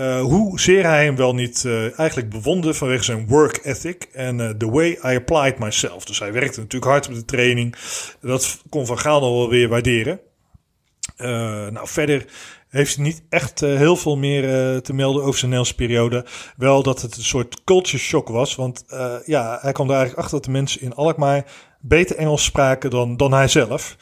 Uh, hoezeer hij hem wel niet uh, eigenlijk bewonderde vanwege zijn work ethic en uh, the way I applied myself. Dus hij werkte natuurlijk hard op de training. Dat kon Van Gaal nog wel weer waarderen. nou, verder heeft hij niet echt heel veel meer te melden over zijn Nederlandse periode. Wel dat het een soort culture shock was. Want ja, hij kwam er eigenlijk achter dat de mensen in Alkmaar beter Engels spraken dan, dan hij zelf.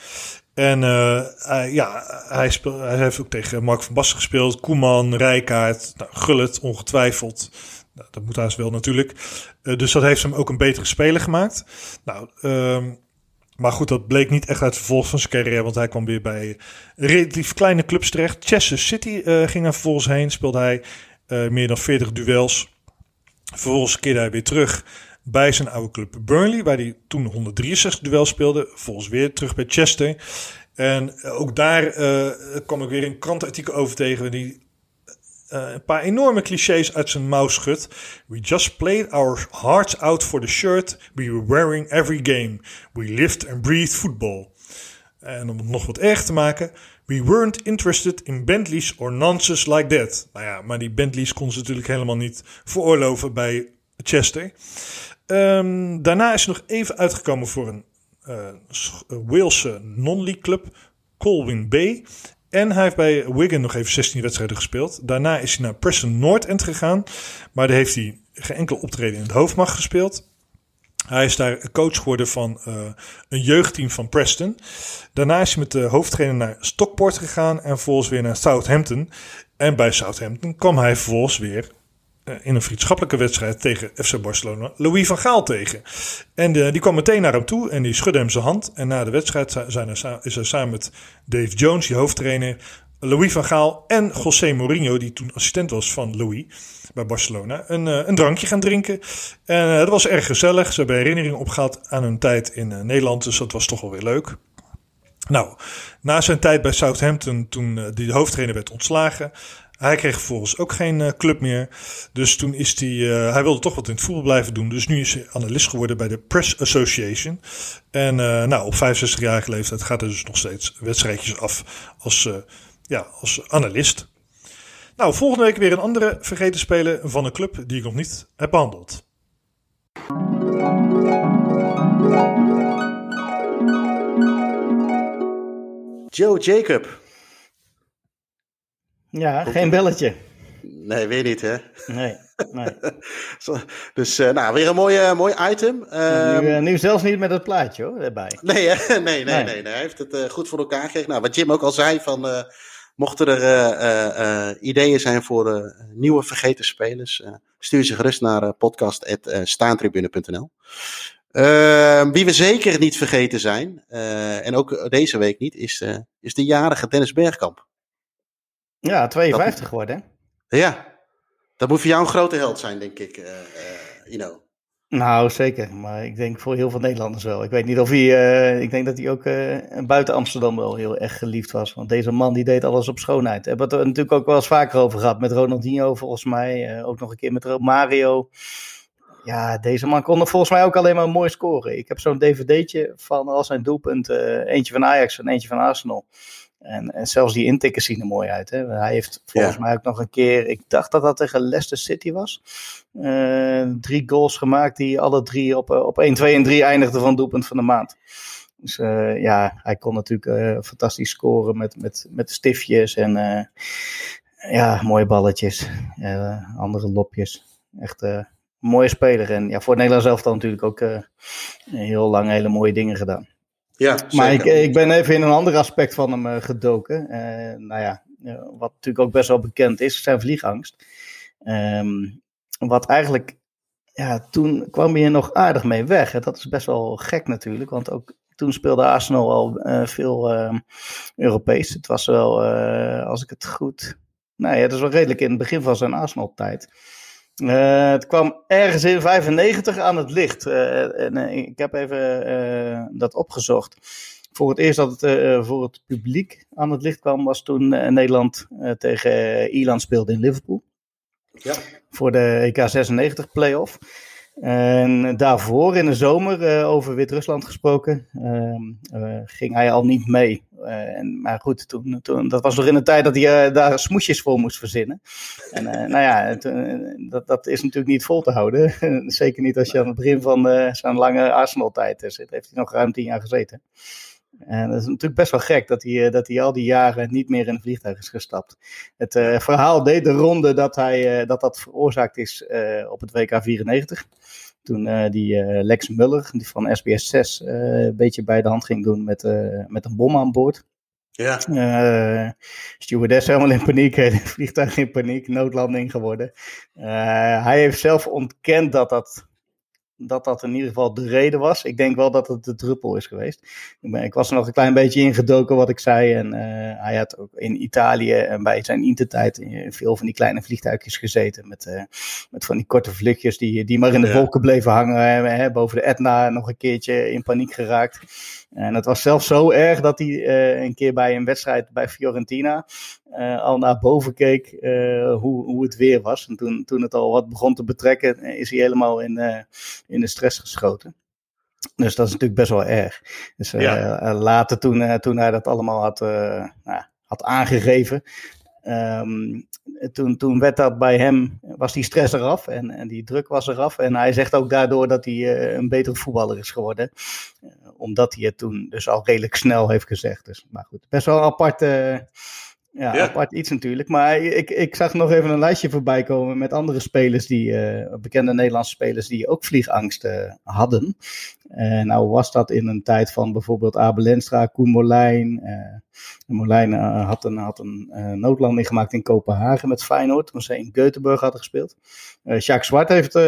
En uh, hij, ja, hij, heeft ook tegen Mark van Basten gespeeld. Koeman, Rijkaard, nou, Gullit ongetwijfeld. Nou, dat moet hij wel natuurlijk. Uh, dus dat heeft hem ook een betere speler gemaakt. Nou, um, maar goed, dat bleek niet echt uit vervolg van zijn carrière. Want hij kwam weer bij relatief kleine clubs terecht. Chester City uh, ging hij vervolgens heen. Speelde hij meer dan 40 duels. Vervolgens keerde hij weer terug bij zijn oude club Burnley, waar hij toen 163 duels speelde. Volgens weer terug bij Chester. En ook daar uh, kwam ik weer een krantenartikel over tegen die een paar enorme clichés uit zijn mouw schudt. We just played our hearts out for the shirt we were wearing every game. We lived and breathed football. En om het nog wat erg te maken, we weren't interested in Bentleys or nonsense like that. Nou ja, maar die Bentleys kon ze natuurlijk helemaal niet veroorloven bij Chester. Um, daarna is hij nog even uitgekomen voor een uh, non-league club, Colwyn Bay. En hij heeft bij Wigan nog even 16 wedstrijden gespeeld. Daarna is hij naar Preston North End gegaan. Maar daar heeft hij geen enkel optreden in het hoofdmacht gespeeld. Hij is daar coach geworden van uh, een jeugdteam van Preston. Daarna is hij met de hoofdtrainer naar Stockport gegaan en vervolgens weer naar Southampton. En bij Southampton kwam hij vervolgens weer in een vriendschappelijke wedstrijd tegen FC Barcelona Louis van Gaal tegen. En uh, die kwam meteen naar hem toe en die schudde hem zijn hand. En na de wedstrijd zijn er, is hij samen met Dave Jones, die hoofdtrainer, Louis van Gaal en José Mourinho, die toen assistent was van Louis bij Barcelona, een, uh, een drankje gaan drinken. En dat was erg gezellig. Ze hebben herinneringen opgehaald aan hun tijd in Nederland, dus dat was toch wel weer leuk. Nou, na zijn tijd bij Southampton, toen die hoofdtrainer werd ontslagen, hij kreeg vervolgens ook geen uh, club meer. Dus toen is hij. Uh, hij wilde toch wat in het voetbal blijven doen. Dus nu is hij analist geworden bij de Press Association. En uh, nou, op 65-jarige leeftijd gaat er dus nog steeds wedstrijdjes af als, ja, als analist. Nou, volgende week weer een andere vergeten speler van een club die ik nog niet heb behandeld. Joe Jacob. Ja, geen belletje. Nee, weer niet, hè? Nee, nee. dus, uh, nou, weer een mooie, mooi item. Um, nu, uh, nu, zelfs niet met het plaatje, hoor, erbij. Nee, nee, nee, nee, nee, nee, Hij heeft het uh, goed voor elkaar gekregen. Nou, wat Jim ook al zei, van, mochten er ideeën zijn voor nieuwe vergeten spelers, stuur ze gerust naar podcast.staantribune.nl. Ehm, wie we zeker niet vergeten zijn, en ook deze week niet, is, is de jarige Dennis Bergkamp. Ja, 52 dat, geworden. Ja, dat moet voor jou een grote held zijn, denk ik. Uh, you know. Nou, zeker. Maar ik denk voor heel veel Nederlanders wel. Ik weet niet of hij. Uh, ik denk dat hij ook uh, buiten Amsterdam wel heel erg geliefd was. Want deze man die deed alles op schoonheid. We hebben het er natuurlijk ook wel eens vaker over gehad. Met Ronaldinho volgens mij. ook nog een keer met Mario. Ja, deze man kon er volgens mij ook alleen maar mooi scoren. Ik heb zo'n dvd'tje van al zijn doelpunten. eentje van Ajax en eentje van Arsenal. En, en zelfs die intikken zien er mooi uit. Hè? Hij heeft volgens mij ook nog een keer, ik dacht dat dat tegen Leicester City was. Uh, drie goals gemaakt die alle drie op, op 1, 2 en 3 eindigden van doelpunt van de maand. Dus uh, ja, hij kon natuurlijk uh, fantastisch scoren met, met, met stiftjes en ja, mooie balletjes. andere lopjes. Echt een mooie speler. En ja, voor het Nederlands elftal natuurlijk ook heel lang hele mooie dingen gedaan. Ja, maar ik, ik, ben even in een ander aspect van hem uh, gedoken. Uh, nou ja, wat natuurlijk ook best wel bekend is, zijn vliegangst. Um, wat eigenlijk, ja, toen kwam hij er nog aardig mee weg. En dat is best wel gek natuurlijk, want ook toen speelde Arsenal al uh, veel uh, Europees. Het was wel, uh, als ik het goed. Nou ja, dat is wel redelijk in het begin van zijn Arsenal-tijd. Uh, het kwam ergens in 95 aan het licht. Uh, en, uh, ik heb even dat opgezocht. Voor het eerst dat het voor het publiek aan het licht kwam, was toen Nederland tegen Ierland speelde in Liverpool. Ja. Voor de EK 96 playoff. En daarvoor in de zomer, uh, over Wit-Rusland gesproken, uh, uh, ging hij al niet mee. En, maar goed, toen, toen, dat was nog in de tijd dat hij daar smoesjes voor moest verzinnen. En nou ja, dat, dat is natuurlijk niet vol te houden. Zeker niet als je aan het begin van zo'n lange Arsenal-tijd zit. Heeft hij nog ruim tien jaar gezeten. En dat is natuurlijk best wel gek dat hij, dat hij al die jaren niet meer in een vliegtuig is gestapt. Het uh, verhaal deed de ronde dat hij, uh, dat, dat veroorzaakt is uh, op het WK 94. Toen die Lex Muller die van SBS 6 een beetje bij de hand ging doen met, met een bom aan boord. Ja. Uh, stewardess helemaal in paniek, het vliegtuig in paniek, noodlanding geworden. hij heeft zelf ontkend dat dat dat dat in ieder geval de reden was. Ik denk wel dat het de druppel is geweest. Ik, ben, ik was er nog een klein beetje ingedoken wat ik zei. En uh, hij had ook in Italië en bij zijn intertijd in veel van die kleine vliegtuigjes gezeten. Met, uh, met van die korte vluchtjes die, die maar in de wolken bleven hangen. Hè, boven de Etna nog een keertje in paniek geraakt. En het was zelfs zo erg dat hij uh, een keer bij een wedstrijd bij Fiorentina uh, al naar boven keek uh, hoe, hoe het weer was. En toen, toen het al wat begon te betrekken, is hij helemaal in, in de stress geschoten. Dus dat is natuurlijk best wel erg. Dus ja. later, toen, toen hij dat allemaal had, nou, had aangegeven, Um, toen, toen werd dat bij hem, was die stress eraf en, en die druk was eraf. En hij zegt ook daardoor dat hij uh, een betere voetballer is geworden. Uh, omdat hij het toen dus al redelijk snel heeft gezegd. Dus, maar goed, best wel apart, ja, ja, apart iets natuurlijk. Maar ik, ik zag nog even een lijstje voorbij komen met andere spelers, die, bekende Nederlandse spelers, die ook vliegangst hadden. nou was dat in een tijd van bijvoorbeeld Abel Lenstra, Koen Molijn... Molijn uh, had een, had een uh, noodlanding gemaakt in Kopenhagen met Feyenoord, toen ze in Göteborg hadden gespeeld. Uh, Jacques Zwart heeft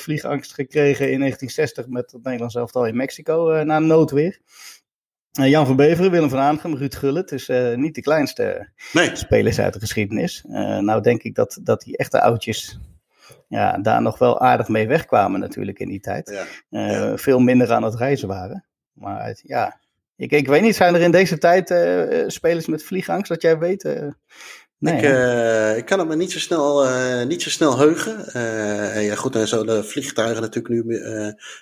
vliegangst gekregen in 1960 met het Nederlands elftal in Mexico na noodweer. Jan van Beveren, Willem van Aangem, Ruud Gullit, dus niet de kleinste nee. spelers uit de geschiedenis. nou denk ik dat, dat die echte oudjes ja, daar nog wel aardig mee wegkwamen natuurlijk in die tijd. Ja. Ja. Veel minder aan het reizen waren. Maar ja, ik, ik weet niet, zijn er in deze tijd spelers met vliegangst, dat jij weet? Nee, ik, uh, ik, kan het me niet zo snel, niet zo snel heugen. en ja, goed, en zo de vliegtuigen natuurlijk nu.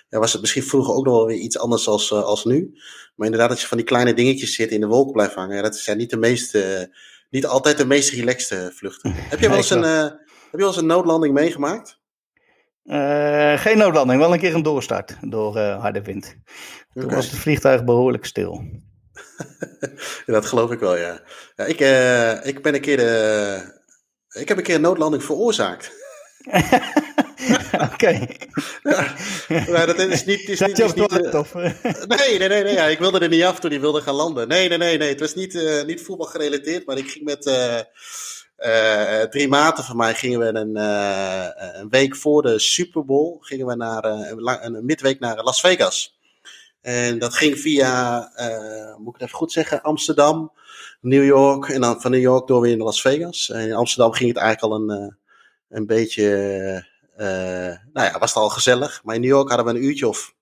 ja, was het misschien vroeger ook nog wel weer iets anders als, als nu. Maar inderdaad, dat je van die kleine dingetjes zit in de wolk blijft hangen. Ja, dat zijn niet de meeste, niet altijd de meest relaxte vluchten. heb je wel eens een, heb je wel eens een noodlanding meegemaakt? Geen noodlanding, wel een keer een doorstart door harde wind. Toen okay. was het vliegtuig behoorlijk stil. dat geloof ik wel, ja. ja ik, uh, ik ben een keer de, Ik heb een keer een noodlanding veroorzaakt. Oké. Ja, maar dat is niet. Is niet, is niet nee, nee, nee, nee. Ja, ik wilde er niet af toen hij wilde gaan landen. Nee, nee, nee, nee. Het was niet, uh, niet voetbal gerelateerd, maar ik ging met. Uh, uh, drie maten van mij gingen we een, uh, een week voor de Super Bowl gingen we naar, uh, een midweek naar Las Vegas. En dat ging via, moet ik het even goed zeggen, Amsterdam, New York en dan van New York door weer naar Las Vegas. En in Amsterdam ging het eigenlijk al een, een beetje, nou ja, was het al gezellig. Maar in New York hadden we een uurtje of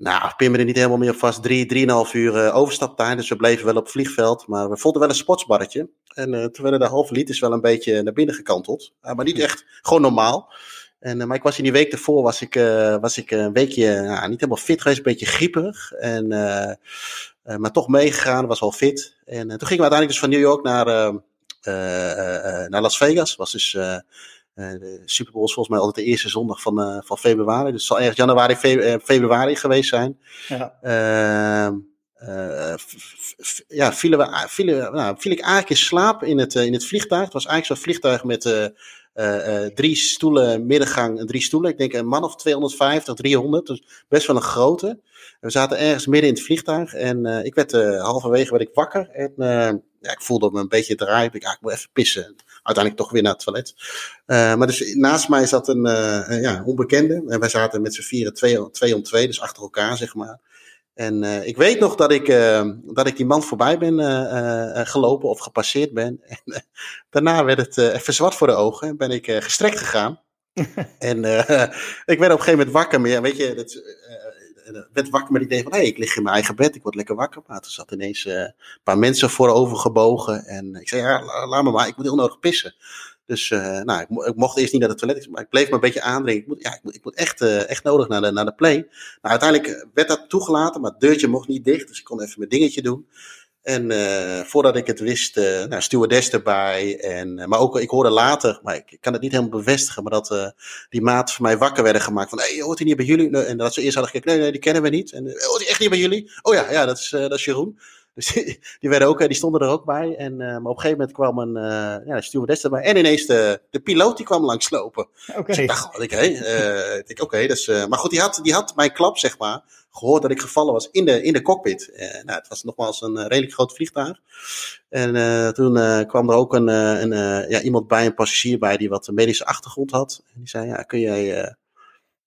nou, pin me er niet helemaal meer op vast. Drie, drieënhalf uur uh, overstaptijd. Dus we bleven wel op het vliegveld. Maar we vonden wel een sportsbarretje. En uh, toen werden de halve liters wel een beetje naar binnen gekanteld. Uh, maar niet echt, gewoon normaal. En, maar ik was in die week ervoor, was ik, was ik een weekje, nou, niet helemaal fit geweest. Een beetje grieperig. En, maar toch meegegaan, was wel fit. En toen gingen we uiteindelijk dus van New York naar, naar Las Vegas. Was dus de Super Bowl is volgens mij altijd de eerste zondag van, uh, van februari. Dus het zal ergens januari, fe februari geweest zijn. Ja. Ehm, ja, vielen we, vielen, nou, viel ik eigenlijk in slaap in het, in het vliegtuig. Het was eigenlijk zo'n vliegtuig met drie stoelen, middengang en drie stoelen. Ik denk een man of 250, 300. Dus best wel een grote. We zaten ergens midden in het vliegtuig en ik werd halverwege werd ik wakker. En ja, ik voelde me een beetje draaien. Ik, ah, ik moet even pissen uiteindelijk toch weer naar het toilet. Maar dus naast mij zat een ja, onbekende. En wij zaten met z'n vieren twee, twee om twee, dus achter elkaar, zeg maar. En uh, ik weet nog dat ik, dat ik die man voorbij ben gelopen of gepasseerd ben. En daarna werd het even zwart voor de ogen en ben ik gestrekt gegaan. en ik werd op een gegeven moment wakker. Maar weet je, dat, werd wakker met het idee van, hé, hey, ik lig in mijn eigen bed, ik word lekker wakker. Maar er zat ineens uh, een paar mensen voorover gebogen. En ik zei, ja, laat me maar, ik moet heel nodig pissen. Dus uh, nou, ik, ik, mocht eerst niet naar de toilet, maar ik bleef me een beetje aandringen. Ik moet, ja, ik moet, ik moet echt, uh, echt nodig naar de, naar de play. Nou, uiteindelijk werd dat toegelaten, maar het deurtje mocht niet dicht. Dus ik kon even mijn dingetje doen. En voordat ik het wist, uh, nou, stewardess erbij. En, maar ook, ik hoorde later, maar ik, kan het niet helemaal bevestigen, maar dat die maat van mij wakker werden gemaakt. Van, hé, hoort hij niet bij jullie? En dat ze eerst hadden gekeken, nee, nee, die kennen we niet. En, hoort hij echt niet bij jullie? Oh ja, ja, dat is, dat is Jeroen. Dus die, die, werden ook, die stonden er ook bij. En, maar op een gegeven moment kwam een ja, stewardess erbij. En ineens de, de piloot die kwam langslopen. Okay. Dus ik dacht, oké, okay, oké, okay, dus, maar goed, die had, die had mijn klap, zeg maar gehoord dat ik gevallen was in de, in de cockpit. Uh, nou, het was nogmaals een uh, redelijk groot vliegtuig. En uh, toen kwam er ook een, een ja, iemand bij, een passagier bij, die wat een medische achtergrond had. En die zei, ja, kun jij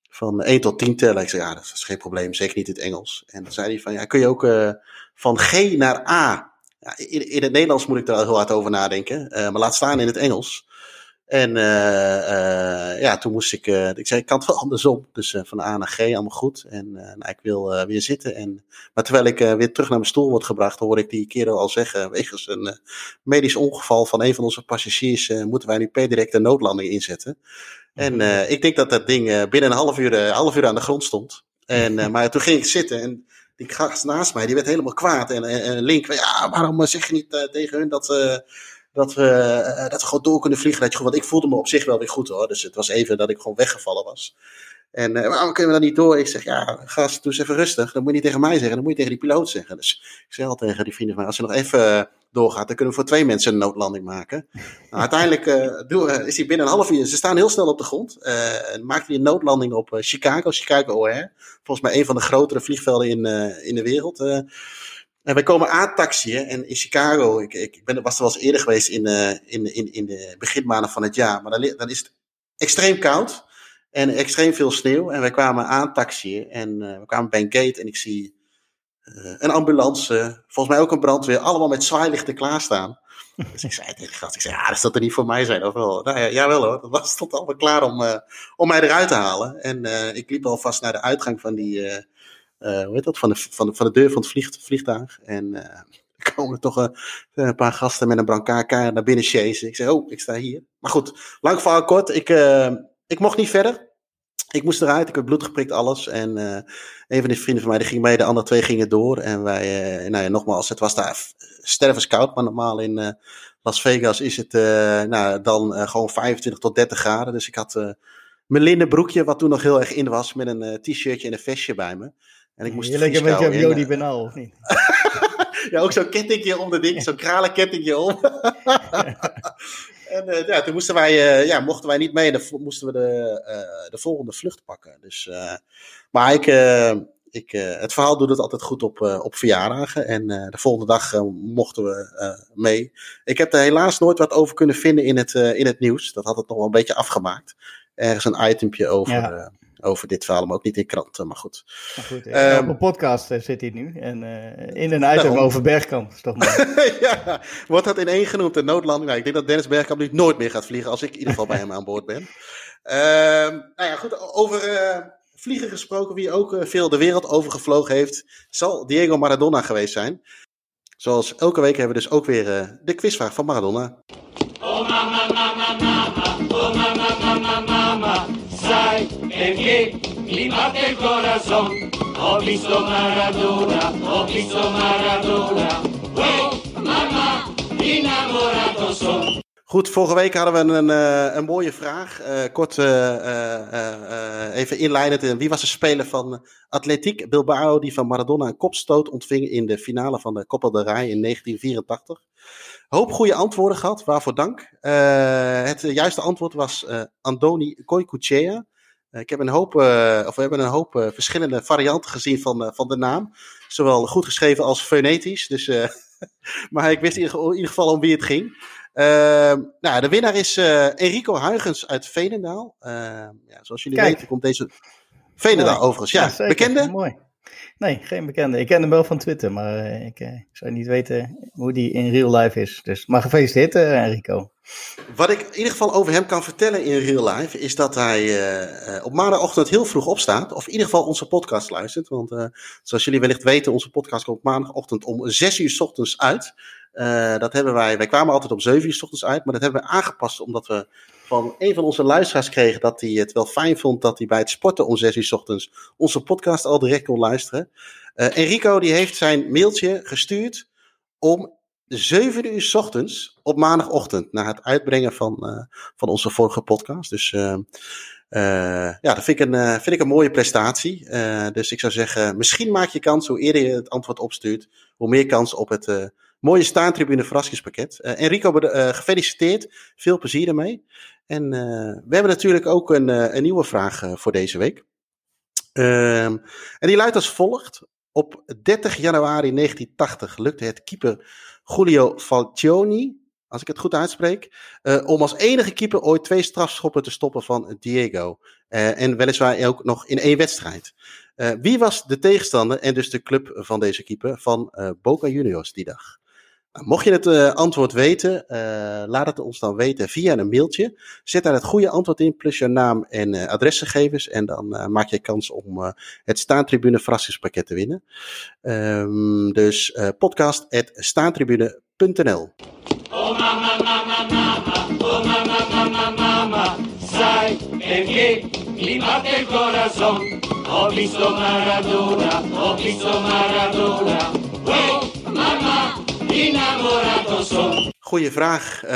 van 1 tot 10 tellen. Ik zei, ja, dat is geen probleem, zeker niet in het Engels. En dan zei hij van, ja, kun je ook uh, van G naar A? Ja, in, in, het Nederlands moet ik er heel hard over nadenken, uh, maar laat staan in het Engels. En uh, ja, toen moest ik, ik zei, ik kan het wel andersom. Dus van A naar G, allemaal goed. En nou, ik wil weer zitten. En, maar terwijl ik weer terug naar mijn stoel word gebracht, hoor ik die kerel al zeggen, wegens een medisch ongeval van een van onze passagiers, moeten wij nu per direct een noodlanding inzetten. En uh, ik denk dat dat ding uh, binnen een half uur, uh, half uur aan de grond stond. En, maar toen ging ik zitten en die gast naast mij, die werd helemaal kwaad. En, en, Link, ja, waarom zeg je niet tegen hun dat, dat, we, dat we gewoon door kunnen vliegen? Dat je, want ik voelde me op zich wel weer goed hoor. Dus het was even dat ik gewoon weggevallen was. En waarom kunnen we dat niet door? Ik zeg, ja, gast, doe eens even rustig. Dat moet je niet tegen mij zeggen, dat moet je tegen die piloot zeggen. Dus ik zeg al tegen die vrienden van als ze nog even doorgaat, dan kunnen we voor twee mensen een noodlanding maken. Nou, uiteindelijk uh, is hij binnen een half uur, ze staan heel snel op de grond. Uh, maakte hij een noodlanding op Chicago, Chicago O'Hare. Volgens mij een van de grotere vliegvelden in, in de wereld. en wij komen aan taxiën en in Chicago, ik, ik ben, was er wel eens eerder geweest in, in, in, in de beginmaanden van het jaar, maar dan, dan is het extreem koud. En extreem veel sneeuw. En wij kwamen aan taxiën. En we kwamen bij een gate en ik zie een ambulance. Volgens mij ook een brandweer. Allemaal met zwaailichten klaarstaan. dus ik zei tegen de gast, ik zei, ja, dat zal er niet voor mij zijn, of wel? Nou ja, jawel hoor, dat was stond allemaal klaar om, uh, om mij eruit te halen. En uh, ik liep alvast naar de uitgang van die, uh, hoe heet dat, van de, van de, van de deur van het vlieg, vliegtuig. En er komen toch een, een, paar gasten met een brancard naar binnen chasen. Ik zei, oh, ik sta hier. Maar goed, lang verhaal kort, ik ik mocht niet verder. Ik moest eruit, ik heb bloed geprikt, alles. En uh, een van die vrienden van mij die ging mee, de andere twee gingen door. En wij, uh, nou ja, nogmaals, het was daar stervenskoud, maar normaal in uh, Las Vegas is het nou, dan gewoon 25 tot 30 graden. Dus ik had mijn linnen broekje, wat toen nog heel erg in was, met een t-shirtje en een vestje bij me. En ik moest Je leek een beetje op Jody Benal, of niet? ja, ook zo'n kettingje om de ding, zo'n kralenkettingje om. En uh, ja, toen moesten wij, uh, ja, mochten wij niet mee. Dan moesten we de, uh, de volgende vlucht pakken. Dus, maar ik, ik, het verhaal doet het altijd goed op, op verjaardagen. En de volgende dag mochten we mee. Ik heb er helaas nooit wat over kunnen vinden in het, in het nieuws. Dat had het nog wel een beetje afgemaakt. Ergens een itempje over. Ja over dit verhaal, maar ook niet in kranten, maar goed. Maar goed um, op een podcast uh, zit hij nu en uh, in een item over Bergkamp. Is toch ja, wordt dat in één genoemd, de noodlanding? Nou, ik denk dat Dennis Bergkamp nu nooit meer gaat vliegen, als ik in ieder geval bij hem aan boord ben. Um, nou ja, goed, over uh, vliegen gesproken, wie ook veel de wereld over gevlogen heeft, zal Diego Maradona geweest zijn. Zoals elke week hebben we dus ook weer de quizvraag van Maradona. Oh mama, mama, mama, perché mi batte il corazon. Ho Maradona, ho Maradona, oh mama. Goed, vorige week hadden we een, uh, een mooie vraag. Uh, kort uh, even inleidend. Wie was de speler van Atletiek Bilbao die van Maradona een kopstoot ontving in de finale van de Copa del Rey in 1984? Hoop goede antwoorden gehad, waarvoor dank. het juiste antwoord was Andoni Koikuchea. Ik heb een hoop, of we hebben een hoop verschillende varianten gezien van, van de naam. Zowel goed geschreven als fonetisch. Dus, maar ik wist in ieder geval om wie het ging. Uh, nou, de winnaar is Enrico Huygens uit Veenendaal. Uh, ja, zoals jullie Kijk. weten komt deze... Veenendaal Mooi. overigens, ja. ja bekende? Mooi. Nee, geen bekende. Ik ken hem wel van Twitter, maar eh, ik, ik zou niet weten hoe die in real life is. Dus, maar gefeliciteerd Enrico. Wat ik in ieder geval over hem kan vertellen in real life, is dat hij uh, op maandagochtend heel vroeg opstaat. Of in ieder geval onze podcast luistert. Want zoals jullie wellicht weten, onze podcast komt maandagochtend om 6 uur s ochtends uit. Dat hebben wij, wij kwamen altijd om 7 uur s ochtends uit, maar dat hebben we aangepast omdat we van een van onze luisteraars kregen dat hij het wel fijn vond dat hij bij het sporten om 6 uur ochtends onze podcast al direct kon luisteren. Uh, Enrico die heeft zijn mailtje gestuurd om 7 uur ochtends op maandagochtend na het uitbrengen van, uh, van onze vorige podcast. Dus uh, ja, dat vind ik een, vind ik een mooie prestatie. dus ik zou zeggen, misschien maak je kans, hoe eerder je het antwoord opstuurt, hoe meer kans op het mooie staantribune verrassingspakket. Uh, Enrico, gefeliciteerd. Veel plezier ermee. En uh, we hebben natuurlijk ook een, een nieuwe vraag voor deze week. Ehm, en die luidt als volgt. Op 30 januari 1980 lukte het keeper Julio Falcioni als ik het goed uitspreek, om als enige keeper ooit twee strafschoppen te stoppen van Diego. en weliswaar ook nog in één wedstrijd. wie was de tegenstander en dus de club van deze keeper van Boca Juniors die dag? Nou, mocht je het uh, antwoord weten, uh, laat het ons dan weten via een mailtje. Zet daar het goede antwoord in, plus je naam en uh, adresgegevens. En dan maak je kans om het Staantribune verrassingspakket te winnen. Um, dus podcast.staantribune.nl Oh mama, mama, mama, oh mama, mama, mama, sai perché mi batte il corazon. Ho visto Maradona, ho visto Maradona, oh mama. Goeie vraag. Uh,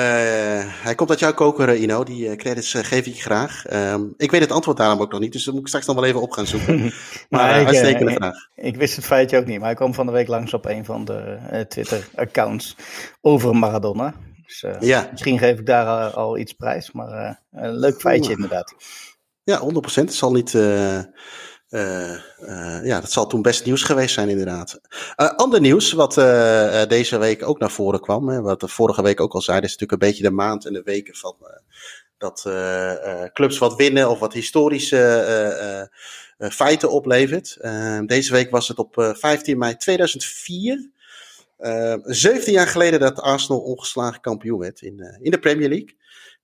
hij komt uit jouw koker, Ino. Die uh, credits uh, geef ik je graag. Um, ik weet het antwoord daarom ook nog niet, dus dat moet ik straks nog wel even op gaan zoeken. maar ik, uitstekende vraag. Ik wist het feitje ook niet, maar hij kwam van de week langs op een van de Twitter-accounts over Maradona. Dus ja. misschien geef ik daar al, iets prijs, maar een leuk feitje inderdaad. Ja, 100%. Het zal niet uh, uh, ja, dat zal toen best nieuws geweest zijn, inderdaad. Uh, ander nieuws, wat deze week ook naar voren kwam, hè, wat vorige week ook al zeiden, is natuurlijk een beetje de maand en de weken van dat clubs wat winnen of wat historische feiten oplevert. deze week was het op 15 mei 2004. 17 jaar geleden dat Arsenal ongeslagen kampioen werd in, in de Premier League.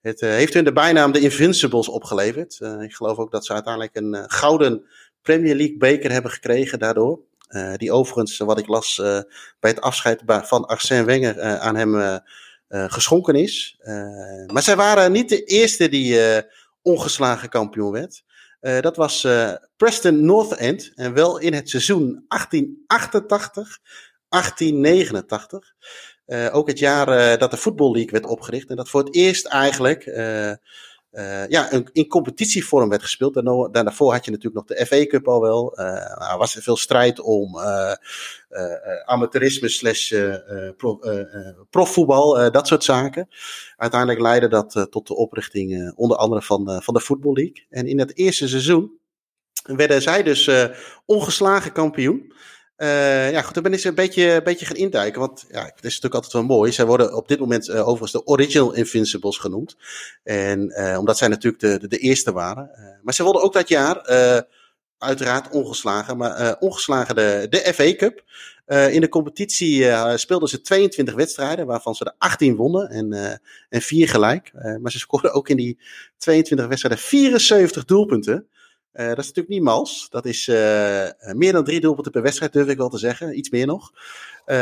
Het heeft hun de bijnaam de Invincibles opgeleverd. ik geloof ook dat ze uiteindelijk een gouden Premier League beker hebben gekregen daardoor. Uh, die overigens, wat ik las uh, bij het afscheid van Arsène Wenger aan hem geschonken is. maar zij waren niet de eerste die ongeslagen kampioen werd. dat was Preston North End en wel in het seizoen 1888, 1889. ook het jaar dat de Football League werd opgericht en dat voor het eerst eigenlijk uh, ja, in competitievorm werd gespeeld. Daarna, daarvoor had je natuurlijk nog de FA Cup al wel. Uh, er was er veel strijd om uh, amateurisme slash pro, profvoetbal, dat soort zaken. Uiteindelijk leidde dat tot de oprichting onder andere van, van de Football League. En in het eerste seizoen werden zij dus ongeslagen kampioen. Uh, ja, goed, dan ben ik ze een beetje, een beetje gaan induiken. Want ja, het is natuurlijk altijd wel mooi. Zij worden op dit moment uh, overigens de Original Invincibles genoemd. En uh, omdat zij natuurlijk de, de, de eerste waren. maar ze wilden ook dat jaar, uiteraard ongeslagen, maar ongeslagen de, de FA Cup. in de competitie speelden ze 22 wedstrijden, waarvan ze er 18 wonnen en, en 4 gelijk. maar ze scoorden ook in die 22 wedstrijden 74 doelpunten. Uh, dat is natuurlijk niet mals. Dat is uh, meer dan drie doelpunten per wedstrijd, durf ik wel te zeggen. Iets meer nog. Uh,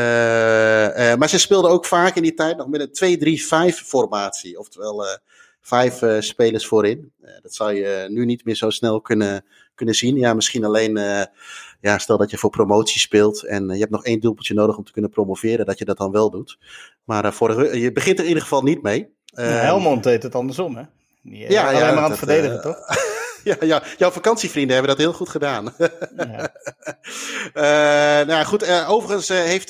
maar ze speelden ook vaak in die tijd nog met een 2-3-5 formatie. Oftewel vijf spelers voorin. dat zou je nu niet meer zo snel kunnen, kunnen zien. Ja, misschien alleen, ja, stel dat je voor promotie speelt en je hebt nog één doelpuntje nodig om te kunnen promoveren, dat je dat dan wel doet. Maar voor, je begint er in ieder geval niet mee. Ja, Helmond deed het andersom, hè? Ja, alleen ja, maar aan het verdedigen, toch? ja, ja, jouw vakantievrienden hebben dat heel goed gedaan. Ja. uh, nou goed, uh, overigens uh, heeft,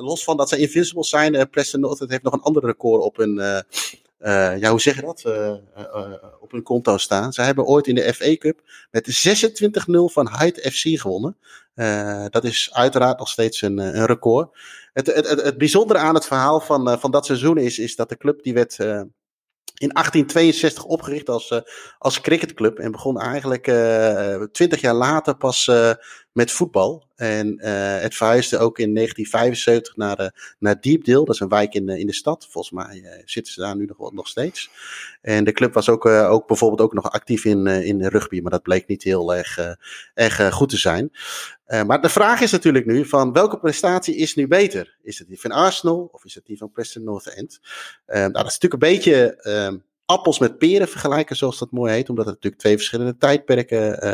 los van dat ze invincibles zijn, Preston North heeft nog een ander record op hun, ja, hoe zeg je dat, op hun konto staan. Ze hebben ooit in de FA Cup met 26-0 van Hyde FC gewonnen. dat is uiteraard nog steeds een, een record. Het, het, het, het bijzondere aan het verhaal van, van dat seizoen is, is dat de club die werd in 1862 opgericht als, uh, als cricketclub en begon eigenlijk uh, 20 jaar later pas uh, met voetbal. En het verhuisde ook in 1975 naar, naar Deepdale, dat is een wijk in, in de stad. Volgens mij zitten ze daar nu nog, nog steeds. En de club was ook, ook bijvoorbeeld ook nog actief in, in rugby, maar dat bleek niet heel erg, erg goed te zijn. Uh, maar de vraag is natuurlijk nu van welke prestatie is nu beter? Is het die van Arsenal of is het die van Preston North End? Uh, nou, dat is natuurlijk een beetje uh, appels met peren vergelijken, zoals dat mooi heet, omdat het natuurlijk twee verschillende tijdperken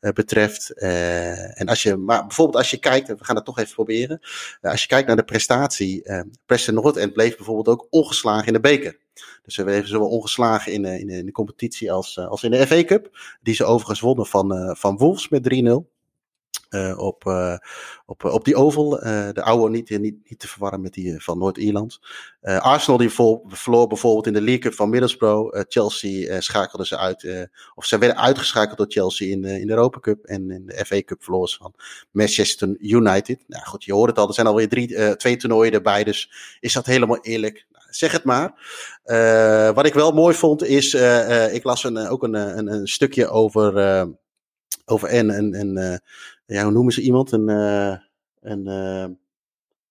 uh, betreft. en als je, maar bijvoorbeeld als je kijkt, we gaan het toch even proberen. als je kijkt naar de prestatie, Preston North End bleef bijvoorbeeld ook ongeslagen in de beker. Dus ze bleven zowel ongeslagen in, in, in de competitie als, als in de FA Cup. Die ze overigens wonnen van, van Wolves met 3-0. Uh, op, uh, op, op die oval. De oude niet, niet, niet te verwarren met die van Noord-Ierland. Arsenal die vol, verloor bijvoorbeeld in de League Cup van Middlesbrough. Chelsea schakelde ze uit. of ze werden uitgeschakeld door Chelsea in, in de Europa Cup. En in de FA Cup verloren ze van Manchester United. Nou goed, je hoort het al. Er zijn alweer drie, twee toernooien erbij. Dus is dat helemaal eerlijk? Nou, zeg het maar. wat ik wel mooi vond is, ik las een, ook een, een, een stukje over, over en, en, en ja, hoe noemen ze iemand? Een, een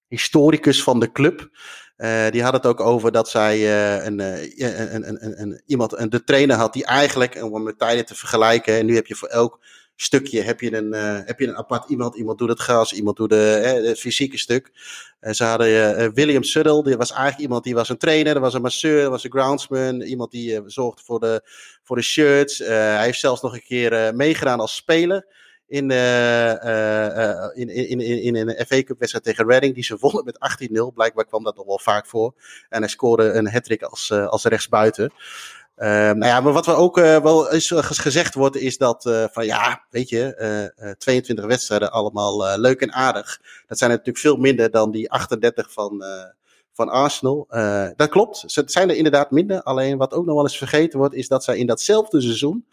historicus van de club. Uh, die had het ook over dat zij een, een, een, een, iemand, een, de trainer had die eigenlijk, om met tijden te vergelijken, en nu heb je voor elk stukje heb je een, heb je een apart iemand. Iemand doet het gras, iemand doet de, het fysieke stuk. Ze hadden William Suddle, die was eigenlijk iemand die was een trainer, er was een masseur, was een groundsman, iemand die zorgde voor de, voor de shirts. hij heeft zelfs nog een keer meegedaan als speler in, uh, in, in, in, in een FA Cup wedstrijd tegen Reading. Die ze wonnen met 18-0. Blijkbaar kwam dat nog wel vaak voor. En hij scoorde een hat als, als rechtsbuiten. Uh, nou ja, maar wat we ook wel eens gezegd wordt, is dat van ja, weet je, 22 wedstrijden allemaal leuk en aardig. Dat zijn natuurlijk veel minder dan die 38 van, van Arsenal. dat klopt, ze zijn er inderdaad minder. Alleen wat ook nog wel eens vergeten wordt, is dat zij in datzelfde seizoen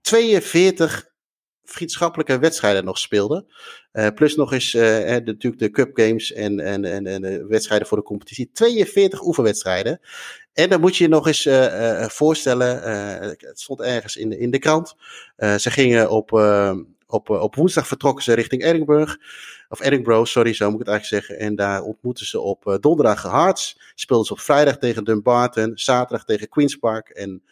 42 vriendschappelijke wedstrijden nog speelden. Uh, plus nog eens de, natuurlijk de Cup Games en, en, en, en, de wedstrijden voor de competitie. 42 oefenwedstrijden. En dan moet je je nog eens uh, voorstellen, het stond ergens in de, in de krant. ze gingen op, op, op woensdag vertrokken ze richting Edinburgh. Of Edinburgh, sorry, zo moet ik het eigenlijk zeggen. En daar ontmoetten ze op donderdag Hearts. Speelden ze op vrijdag tegen Dumbarton. Zaterdag tegen Queen's Park. En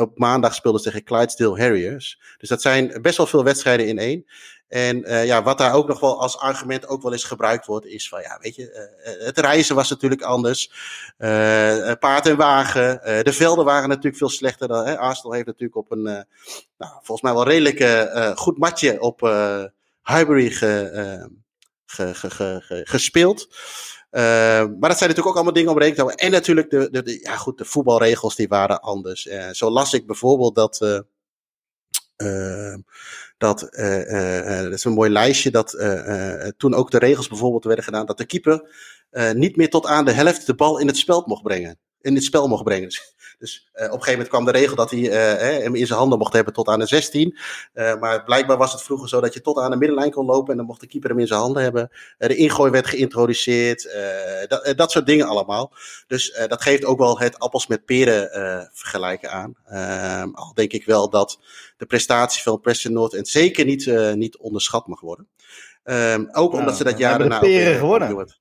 op maandag speelden ze tegen Clydesdale Harriers. Dus dat zijn best wel veel wedstrijden in één. En uh, ja, wat daar ook nog wel als argument ook wel eens gebruikt wordt, is van ja, weet je, uh, het reizen was natuurlijk anders. Uh, paard en wagen. de velden waren natuurlijk veel slechter. Dan, hè. Arsenal heeft natuurlijk op een, nou, volgens mij wel redelijk goed matje op Highbury ge, gespeeld. Uh, maar dat zijn natuurlijk ook allemaal dingen om rekening te houden. En natuurlijk, de, de, ja goed, de voetbalregels die waren anders. Uh, zo las ik bijvoorbeeld dat. Uh, dat, dat is een mooi lijstje, dat toen ook de regels bijvoorbeeld werden gedaan, dat de keeper niet meer tot aan de helft de bal in het spel mocht brengen. In het spel mocht brengen. Dus dus uh, op een gegeven moment kwam de regel dat hij uh, hem in zijn handen mocht hebben tot aan de 16. Uh, maar blijkbaar was het vroeger zo dat je tot aan de middenlijn kon lopen en dan mocht de keeper hem in zijn handen hebben. de ingooi werd geïntroduceerd. Dat, dat, soort dingen allemaal. Dus dat geeft ook wel het appels met peren vergelijken aan. Ehm, al denk ik wel dat de prestatie van Preston North en zeker niet, niet onderschat mag worden. Um, ook omdat nou, ze dat jaar daarna. Peren geworden.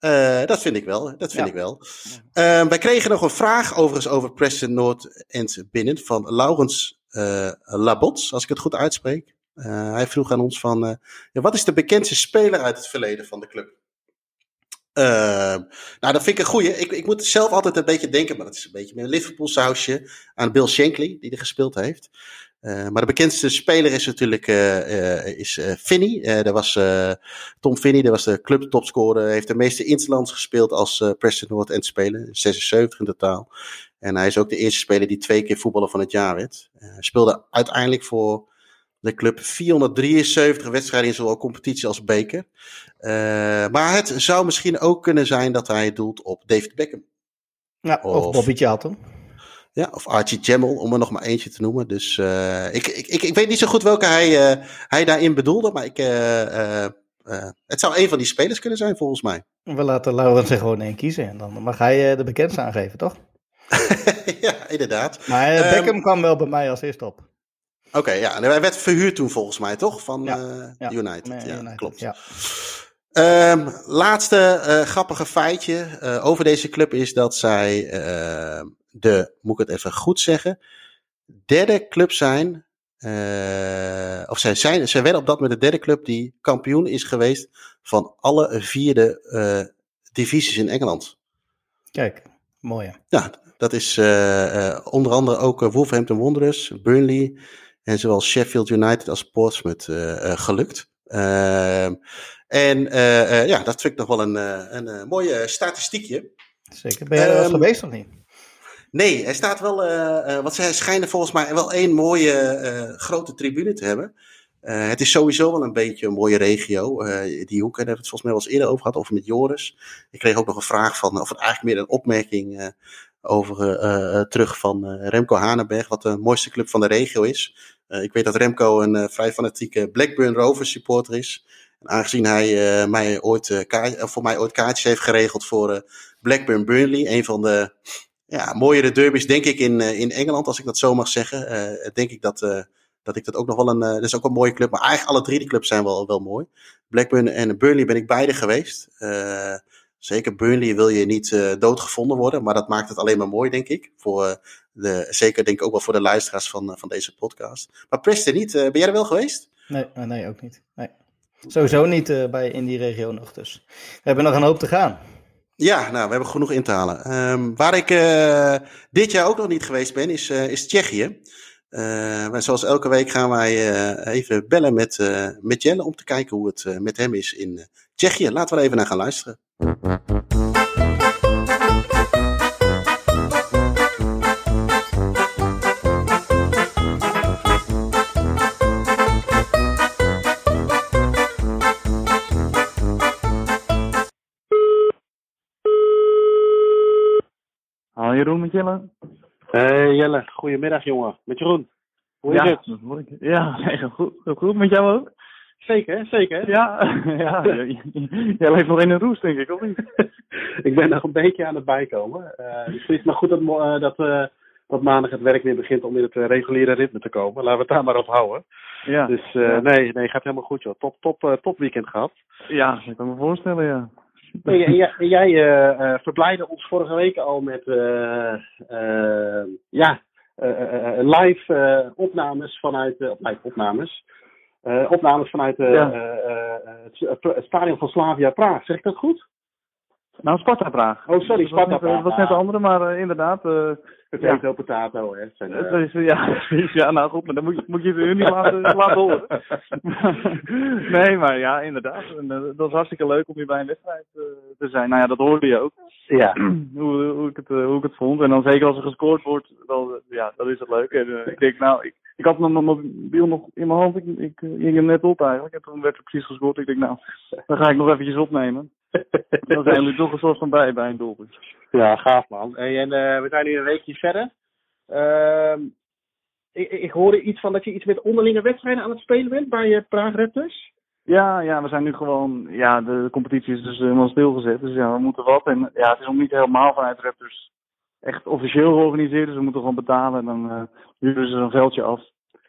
Uh, dat vind ik wel. Dat vind ik wel. Uh, wij kregen nog een vraag overigens over Preston Noord en binnen van Laurens uh, Labots, als ik het goed uitspreek. hij vroeg aan ons van, ja, wat is de bekendste speler uit het verleden van de club? Ehm, nou, dat vind ik een goeie. Ik, ik moet zelf altijd een beetje denken, maar dat is een beetje met een Liverpool sausje, aan Bill Shankly, die er gespeeld heeft. Uh, maar de bekendste speler is natuurlijk uh, uh, is, Finney. dat was Tom Finney, dat was de clubtopscorer. Hij heeft de meeste interlands gespeeld als Preston North End speler. 76 in totaal. En hij is ook de eerste speler die twee keer voetballer van het jaar werd. Hij speelde uiteindelijk voor de club 473 wedstrijden in zowel competitie als beker. maar het zou misschien ook kunnen zijn dat hij doelt op David Beckham. Ja, of, of Bobby Charlton. Ja, of Archie Jammel, om er nog maar eentje te noemen. Dus uh, ik, ik, ik, ik, weet niet zo goed welke hij, uh, hij daarin bedoelde, maar ik, uh, het zou een van die spelers kunnen zijn volgens mij. We laten Laurens er gewoon één kiezen en dan mag hij de bekendste aangeven, toch? ja, inderdaad. Maar um, Beckham kwam wel bij mij als eerste op. Oké, okay, ja. En hij werd verhuurd toen volgens mij, toch? Van ja, ja. United. Ja, United. klopt. Ja. Um, laatste uh, grappige feitje uh, over deze club is dat zij uh, de, moet ik het even goed zeggen, derde club zijn. Uh, of zij, zijn, zij werden op dat moment de derde club die kampioen is geweest van alle vierde uh, divisies in Engeland. Kijk, mooi. Ja, dat is uh, onder andere ook Wolverhampton Wanderers, Burnley en zowel Sheffield United als Portsmouth gelukt. Ehm, en ja, dat vind ik nog wel een, een, mooie statistiekje. Zeker. Ben jij er um, geweest of niet? Nee, er staat wel, uh, want ze schijnen volgens mij wel één mooie uh, grote tribune te hebben. Het is sowieso wel een beetje een mooie regio. die hoek, daar hebben we het volgens mij wel eens eerder over gehad, over met Joris. Ik kreeg ook nog een vraag van, of eigenlijk meer een opmerking over terug van Remco Hanenberg, wat de mooiste club van de regio is. ik weet dat Remco een vrij fanatieke Blackburn Rovers supporter is. En aangezien hij mij ooit, voor mij ooit kaartjes heeft geregeld voor Blackburn Burnley, een van de ja, mooiere derbies, denk ik, in, in Engeland, als ik dat zo mag zeggen. denk ik dat, dat ik dat ook nog wel een. dat is ook een mooie club. Maar eigenlijk alle drie die clubs zijn wel, wel mooi. Blackburn en Burnley ben ik beide geweest. Zeker Burnley wil je niet doodgevonden worden, maar dat maakt het alleen maar mooi, denk ik. Voor, de, zeker denk ik ook wel voor de luisteraars van, van deze podcast. Maar Preston niet, ben jij er wel geweest? Nee, nee ook niet. Nee. Sowieso niet bij, in die regio nog, dus we hebben nog een hoop te gaan. Ja, nou, we hebben genoeg in te halen. Um, waar ik dit jaar ook nog niet geweest ben, is, is Tsjechië. zoals elke week gaan wij even bellen met, met Jelle om te kijken hoe het met hem is in Tsjechië. Laten we er even naar gaan luisteren. Met Jelle. Hey Jelle, goedemiddag jongen. Met Jeroen. Hoe is ja, het? Ja, goed, goed met jou ook? Zeker, zeker. Ja, ja jij leeft nog in een roes, denk ik, of niet? ik ben nog een beetje aan het bijkomen. Uh, dus het is maar goed dat, uh, dat, uh, dat maandag het werk weer begint om in het reguliere ritme te komen. Laten we het daar maar op houden. Ja. Dus ja. nee, nee, gaat helemaal goed joh. Top, top, top weekend gehad. Ja, ik kan me voorstellen, ja. Jij jij verblijdde ons vorige week al met ja, live opnames vanuit, live opnames uh, opnames vanuit uh, ja. het, het, stadion van Slavia Praag. Zeg ik dat goed? Nou, Sparta Praag. Oh, sorry, Sparta Praag. Dat was net de andere, maar inderdaad. Potato, ja. potato, hè. Zijn, is, ja, ja, nou goed, maar dan moet je, moet je het niet laten, laten horen. nee, maar ja, inderdaad. En, dat was hartstikke leuk om hier bij een wedstrijd uh, te zijn. Nou ja, dat hoorde je ook. Ja. hoe, hoe, ik het, hoe ik het vond. En dan zeker als er gescoord wordt, dan, ja, dat is het leuk. En uh, ik denk, nou, ik, ik had mijn mobiel nog in mijn hand. Ik, ik ging hem net op eigenlijk. En toen werd er precies gescoord. Ik denk, nou, dan ga ik nog eventjes opnemen. dan zijn jullie toch een soort van bij bij een doelpunt. Ja, gaaf man. Hey, en uh, we zijn nu een weekje verder. Uh, ik, ik hoorde iets van dat je iets met onderlinge wedstrijden aan het spelen bent bij je Praag Raptors. Ja, ja, we zijn nu gewoon, ja, de competitie is dus helemaal stilgezet. Dus ja, we moeten wat. En ja, het is nog niet helemaal vanuit Raptors echt officieel georganiseerd. Dus we moeten gewoon betalen en dan uh, huren ze een veldje af.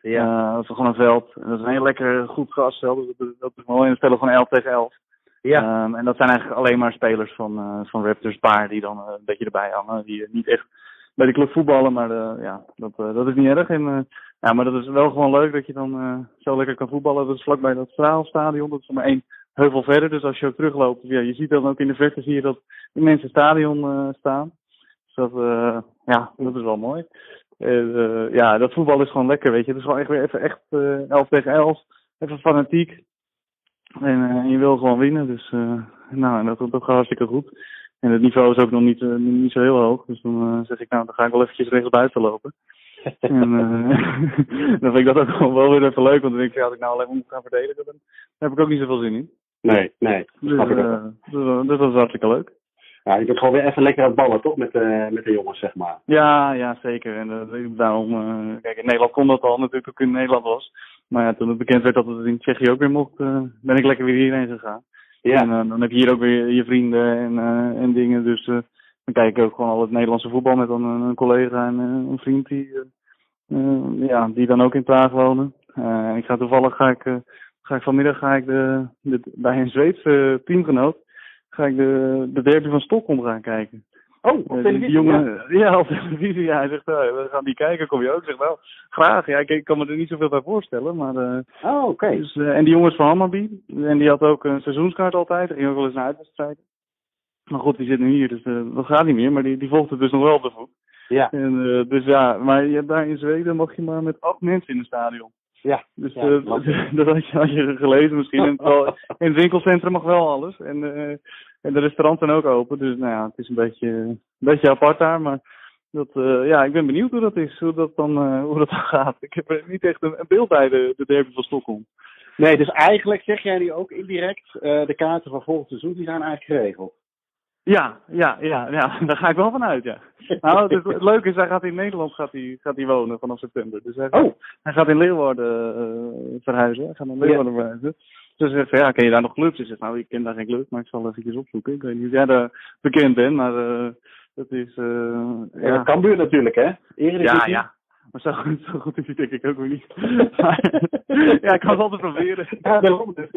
Ja. Uh, gewoon een veld. En dat is een heel lekker goed grasveld. Dus dat, dat is mooi. En we spelen gewoon 11 tegen 11. Ja. Um, en dat zijn eigenlijk alleen maar spelers van, uh, van Raptors paar die dan uh, een beetje erbij hangen. Die niet echt bij de club voetballen, maar uh, ja, dat, dat is niet erg. En, ja, maar dat is wel gewoon leuk dat je dan zo lekker kan voetballen. Dat is vlakbij dat Straalstadion. Dat is maar één heuvel verder. Dus als je ook terugloopt, ja, je ziet dan ook in de verte zie je dat mensen stadion staan. Dus dat, ja, dat is wel mooi. ja, dat voetbal is gewoon lekker, weet je. Het is gewoon echt weer even echt 11 tegen 11. Even fanatiek. En uh, je wil gewoon winnen. Dus uh, nou, en dat, dat gaat hartstikke goed. En het niveau is ook nog niet, uh, niet zo heel hoog. Dus dan zeg ik, nou, dan ga ik wel eventjes rechts buiten lopen. en dan vind ik dat ook gewoon wel weer even leuk. Want dan denk ik, ja, als ik nou alleen moet gaan verdedigen, dan heb ik ook niet zoveel zin in. Nee, nee. Dus, dus, dus dat is hartstikke leuk. Ja, je bent gewoon weer even lekker aan het ballen, toch? Met, uh, met de jongens, zeg maar. Ja, ja zeker. En uh, daarom, uh, kijk, in Nederland kon dat al natuurlijk ik in Nederland was. Maar ja, toen het bekend werd dat het in Tsjechië ook weer mocht, ben ik lekker weer hierheen gegaan. Ja. En dan heb je hier ook weer je vrienden en, en dingen. Dus dan kijk ik ook gewoon al het Nederlandse voetbal met dan een, een collega en een vriend die, ja, die dan ook in Praag wonen. ik ga toevallig, ga ik, ga ik vanmiddag ga ik de, de, bij een Zweedse teamgenoot ga ik de, de derby van Stockholm gaan kijken. Oh, op televisie? Die jongen, ja. ja. op televisie. Ja, hij zegt, uh, we gaan die kijken, kom je ook? Ik zeg, wel, graag. Ja, ik, ik, kan me er niet zoveel bij voorstellen. Maar, uh, oh, oké. Dus, uh, en die jongens van Hammarby, en die had ook een seizoenskaart altijd. Die ging ook wel eens naar uitwedstrijden. Maar goed, die zit nu hier, dus dat gaat niet meer. Maar die, die volgt het dus nog wel op de voet. Ja. En, dus ja, maar ja, daar in Zweden mag je maar met acht mensen in het stadion. Ja. Dus ja, uh, dat had je, had je gelezen misschien. in, het, in het winkelcentrum mag wel alles. En, uh, en de restaurants zijn ook open. Dus nou ja, het is een beetje, een beetje apart daar. Maar dat, uh, ja, ik ben benieuwd hoe dat is. Hoe dat dan, hoe dat dan gaat. Ik heb niet echt een, een beeld bij de, de derby van Stockholm. Nee, dus eigenlijk zeg jij nu ook indirect, de kaarten van volgend seizoen die zijn eigenlijk geregeld. Ja, ja, ja, ja, daar ga ik wel van uit, ja. Nou, het, het leuke is, hij gaat in Nederland gaat hij, gaat hij wonen vanaf september. Dus hij gaat, oh. hij gaat in Leeuwarden uh, verhuizen. Hij gaat naar Leeuwarden ja. verhuizen. Ze zegt van ja, ken je daar nog clubs? Ik zeg nou, ik ken daar geen club, maar ik zal even opzoeken. Ik weet niet of jij daar bekend bent, maar uh, dat is... Uh, ja, ja Cambuur natuurlijk, hè? Ja, ja. Maar zo goed, zo goed is hij denk ik ook weer niet. ja, ik kan het altijd proberen. Ja, daarom. Dus,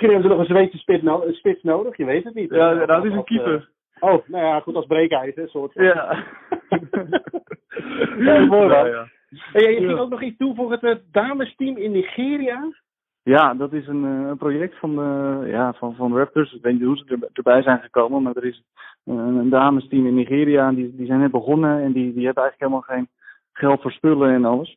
Misschien hebben ze nog een Zweedse spits, no spits nodig, je weet het niet. Ja, nou, dat is een keeper. Oh, nou ja, goed als breekijs, hè, soort van. Ja. ja, mooi ja, ja. En je ging ook nog iets toe voor het uh, damesteam in Nigeria? Ja, dat is een, een project van, uh, ja, van, van Raptors. Ik weet niet hoe ze er, erbij zijn gekomen, maar er is een damesteam in Nigeria. Die, die zijn net begonnen en die, die hebben eigenlijk helemaal geen geld voor spullen en alles.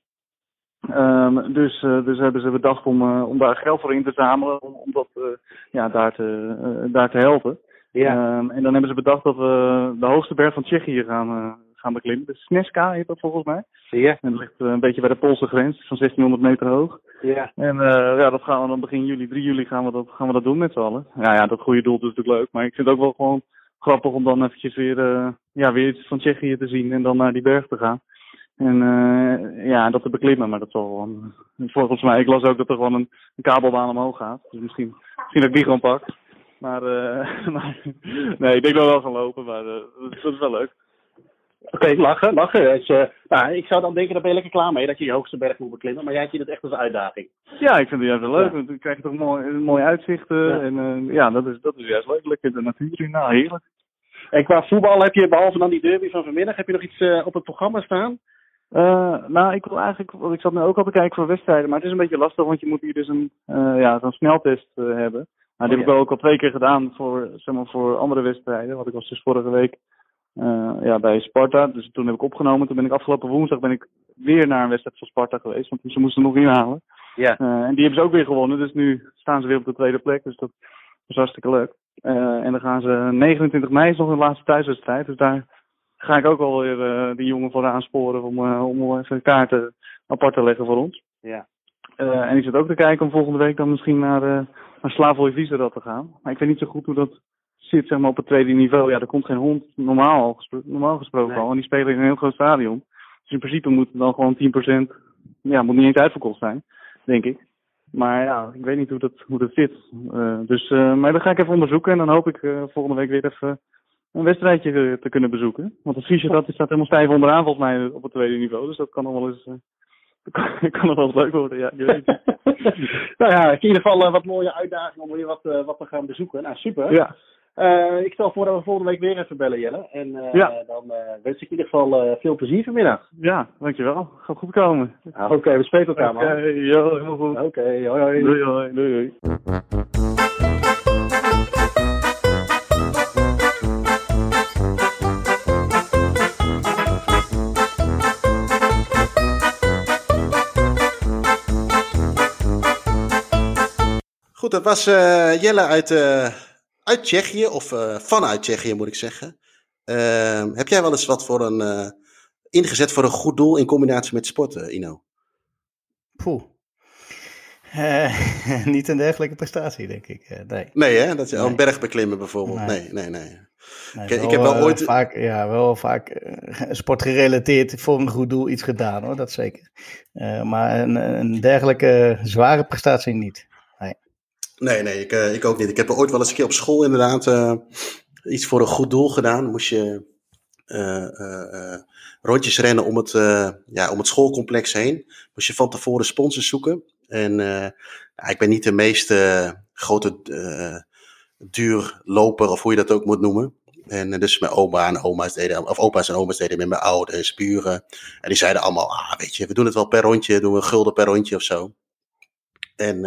Um, dus, uh, dus hebben ze bedacht om, uh, om daar geld voor in te zamelen, om, om dat uh, ja, daar, te, daar te helpen. Ja. Um, en dan hebben ze bedacht dat we de hoogste berg van Tsjechië gaan, gaan beklimmen. De Sneska heet dat volgens mij. Ja. En dat ligt een beetje bij de Poolse grens, van 1600 meter hoog. Ja. En ja, dat gaan we dan begin juli, 3 juli gaan we dat, gaan we dat doen met z'n allen. Ja, ja, dat goede doel is natuurlijk leuk, maar ik vind het ook wel gewoon grappig om dan eventjes weer, ja, weer iets van Tsjechië te zien en dan naar die berg te gaan. En uh, ja, dat te beklimmen, maar dat zal gewoon. Volgens mij, ik las ook dat er gewoon een, een kabelbaan omhoog gaat. Dus misschien, misschien dat ik die gewoon pak. Maar, uh, maar nee, ik denk dat we wel gaan lopen, maar uh, dat, is wel leuk. Oké, okay, lachen, lachen. Dus, uh, nou, ik zou dan denken, daar ben je lekker klaar mee dat je je hoogste berg moet beklimmen. Maar jij ziet het echt als een uitdaging. Ja, ik vind het juist wel leuk. Ja. Want dan krijg je toch mooi, mooie uitzichten. Ja. En uh, ja, dat is, dat is juist leuk. Lekker de natuur in. Nou, heerlijk. En qua voetbal heb je, behalve dan die derby van vanmiddag, heb je nog iets uh, op het programma staan? Uh, nou, ik wil eigenlijk, want ik zat nu ook al te kijken voor wedstrijden, maar het is een beetje lastig, want je moet hier dus een, uh, ja, zo'n sneltest uh, hebben. Maar die oh, heb ik ook al twee keer gedaan voor, zeg maar, voor andere wedstrijden. Want ik was dus vorige week ja, bij Sparta, dus toen heb ik opgenomen. Toen ben ik afgelopen woensdag ben ik weer naar een wedstrijd van Sparta geweest, want ze moesten nog inhalen. Ja. en die hebben ze ook weer gewonnen, dus nu staan ze weer op de tweede plek, dus dat is hartstikke leuk. en dan gaan ze 29 mei is nog hun laatste thuiswedstrijd, dus daar ga ik ook alweer uh, die jongen voor aansporen om, uh, om even kaarten apart te leggen voor ons. Ja. Uh, en ik zit ook te kijken om volgende week dan misschien naar, uh, naar Slavoj te gaan. Maar ik weet niet zo goed hoe dat zit zeg maar, op het tweede niveau. Ja, er komt geen hond normaal, gespro normaal gesproken nee. al. En die spelen in een heel groot stadion. Dus in principe moet het dan gewoon 10%, ja, moet niet eens uitverkocht zijn, denk ik. Maar ja, ik weet niet hoe dat, hoe dat zit. Uh, dus, uh, maar dat ga ik even onderzoeken en dan hoop ik uh, volgende week weer even een wedstrijdje te kunnen bezoeken. Want het Fischer dat staat helemaal stijf onderaan volgens mij op het tweede niveau. Dus dat kan nog wel eens, uh, kan, kan nog wel eens leuk worden, ja. Je weet nou ja, in ieder geval uh, wat mooie uitdagingen om weer wat, uh, wat te gaan bezoeken. Nou, super. Ja. Uh, ik stel voor dat we volgende week weer even bellen, Jelle. En ja. dan wens ik in ieder geval veel plezier vanmiddag. Ja, dankjewel. Gaat goed komen. Ah, Oké, okay, we spreken elkaar, man. Oké, okay, heel goed. Oké, okay, hoi hoi. Doei hoi, doei doei. Goed, dat was uh, Jelle uit, uh, uit Tsjechië, of uh, vanuit Tsjechië moet ik zeggen. Ehm, heb jij wel eens wat voor een, ingezet voor een goed doel in combinatie met sporten, Ino? Poeh. niet een dergelijke prestatie, denk ik. nee. Nee, hè? Dat is nee. een berg beklimmen bijvoorbeeld. Nee, nee, nee. nee. nee ik, wel, ik, heb wel ooit. vaak, ja, wel vaak sportgerelateerd voor een goed doel iets gedaan, hoor, dat zeker. maar een, een dergelijke zware prestatie niet. Nee, nee, ik, uh, ik ook niet. Ik heb er ooit wel eens een keer op school inderdaad uh, iets voor een goed doel gedaan. Moest je uh, rondjes rennen om het, ja, om het schoolcomplex heen. Moest je van tevoren sponsors zoeken. En ik ben niet de meest grote duurloper, of hoe je dat ook moet noemen. En dus mijn oma en oma's deden, of opa's en oma's deden met mijn ouders, buren. En die zeiden allemaal, ah, weet je, we doen het wel per rondje, doen we een gulden per rondje of zo. En